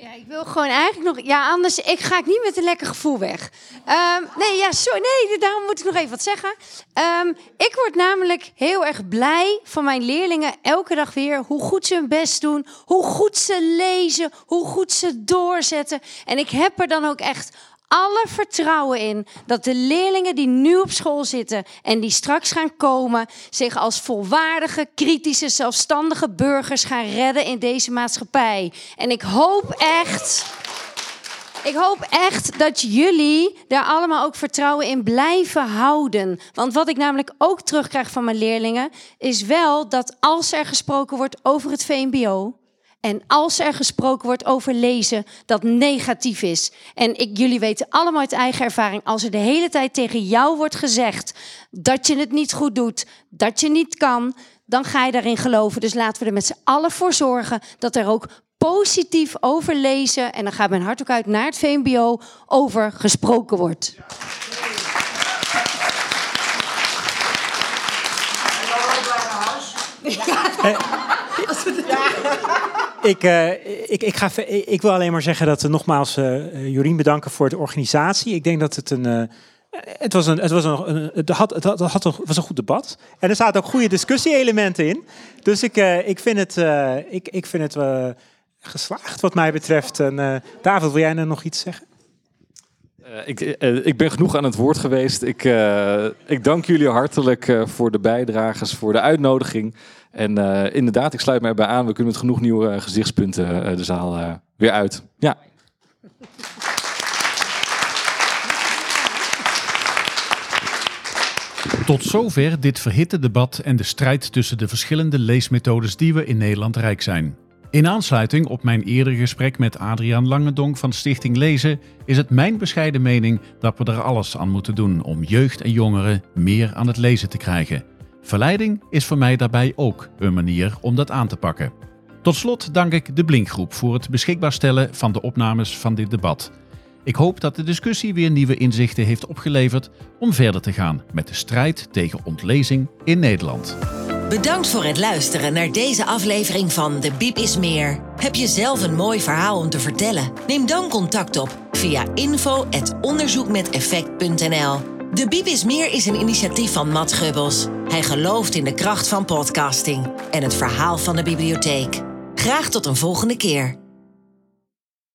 S7: Ja, ik wil gewoon eigenlijk nog. Ja, anders ik ga ik niet met een lekker gevoel weg. Um, nee, ja, sorry. Nee, daarom moet ik nog even wat zeggen. Um, ik word namelijk heel erg blij van mijn leerlingen elke dag weer. Hoe goed ze hun best doen. Hoe goed ze lezen. Hoe goed ze doorzetten. En ik heb er dan ook echt alle vertrouwen in dat de leerlingen die nu op school zitten en die straks gaan komen, zich als volwaardige, kritische, zelfstandige burgers gaan redden in deze maatschappij. En ik hoop echt. Ik hoop echt dat jullie daar allemaal ook vertrouwen in blijven houden. Want wat ik namelijk ook terugkrijg van mijn leerlingen, is wel dat als er gesproken wordt over het VMBO, en als er gesproken wordt over lezen, dat negatief is. En ik, jullie weten allemaal uit eigen ervaring, als er de hele tijd tegen jou wordt gezegd dat je het niet goed doet, dat je niet kan, dan ga je daarin geloven. Dus laten we er met z'n allen voor zorgen dat er ook positief over lezen, en dan gaat mijn hart ook uit naar het VMBO, over gesproken wordt.
S4: Ik, uh, ik, ik, ga, ik wil alleen maar zeggen dat we nogmaals uh, Jorien bedanken voor de organisatie. Ik denk dat het een. Het was een, het was een, een het had, het had, het had was een goed debat. En er zaten ook goede discussie-elementen in. Dus ik, ik vind het, ik, ik vind het geslaagd wat mij betreft. En David, wil jij nou nog iets zeggen?
S6: Ik, ik, ben genoeg aan het woord geweest. Ik, ik dank jullie hartelijk voor de bijdrages, voor de uitnodiging. En inderdaad, ik sluit mij bij aan. We kunnen met genoeg nieuwe gezichtspunten de zaal weer uit. Ja.
S2: Tot zover dit verhitte debat en de strijd tussen de verschillende leesmethodes die we in Nederland rijk zijn. In aansluiting op mijn eerdere gesprek met Adriaan Langendonk van Stichting Lezen is het mijn bescheiden mening dat we er alles aan moeten doen om jeugd en jongeren meer aan het lezen te krijgen. Verleiding is voor mij daarbij ook een manier om dat aan te pakken. Tot slot dank ik de Blinkgroep voor het beschikbaar stellen van de opnames van dit debat. Ik hoop dat de discussie weer nieuwe inzichten heeft opgeleverd om verder te gaan met de strijd tegen ontlezing in Nederland.
S11: Bedankt voor het luisteren naar deze aflevering van De Biep is Meer. Heb je zelf een mooi verhaal om te vertellen? Neem dan contact op via info.onderzoekmeteffect.nl. De Biep is Meer is een initiatief van Matt Gubbels. Hij gelooft in de kracht van podcasting en het verhaal van de bibliotheek. Graag tot een volgende keer.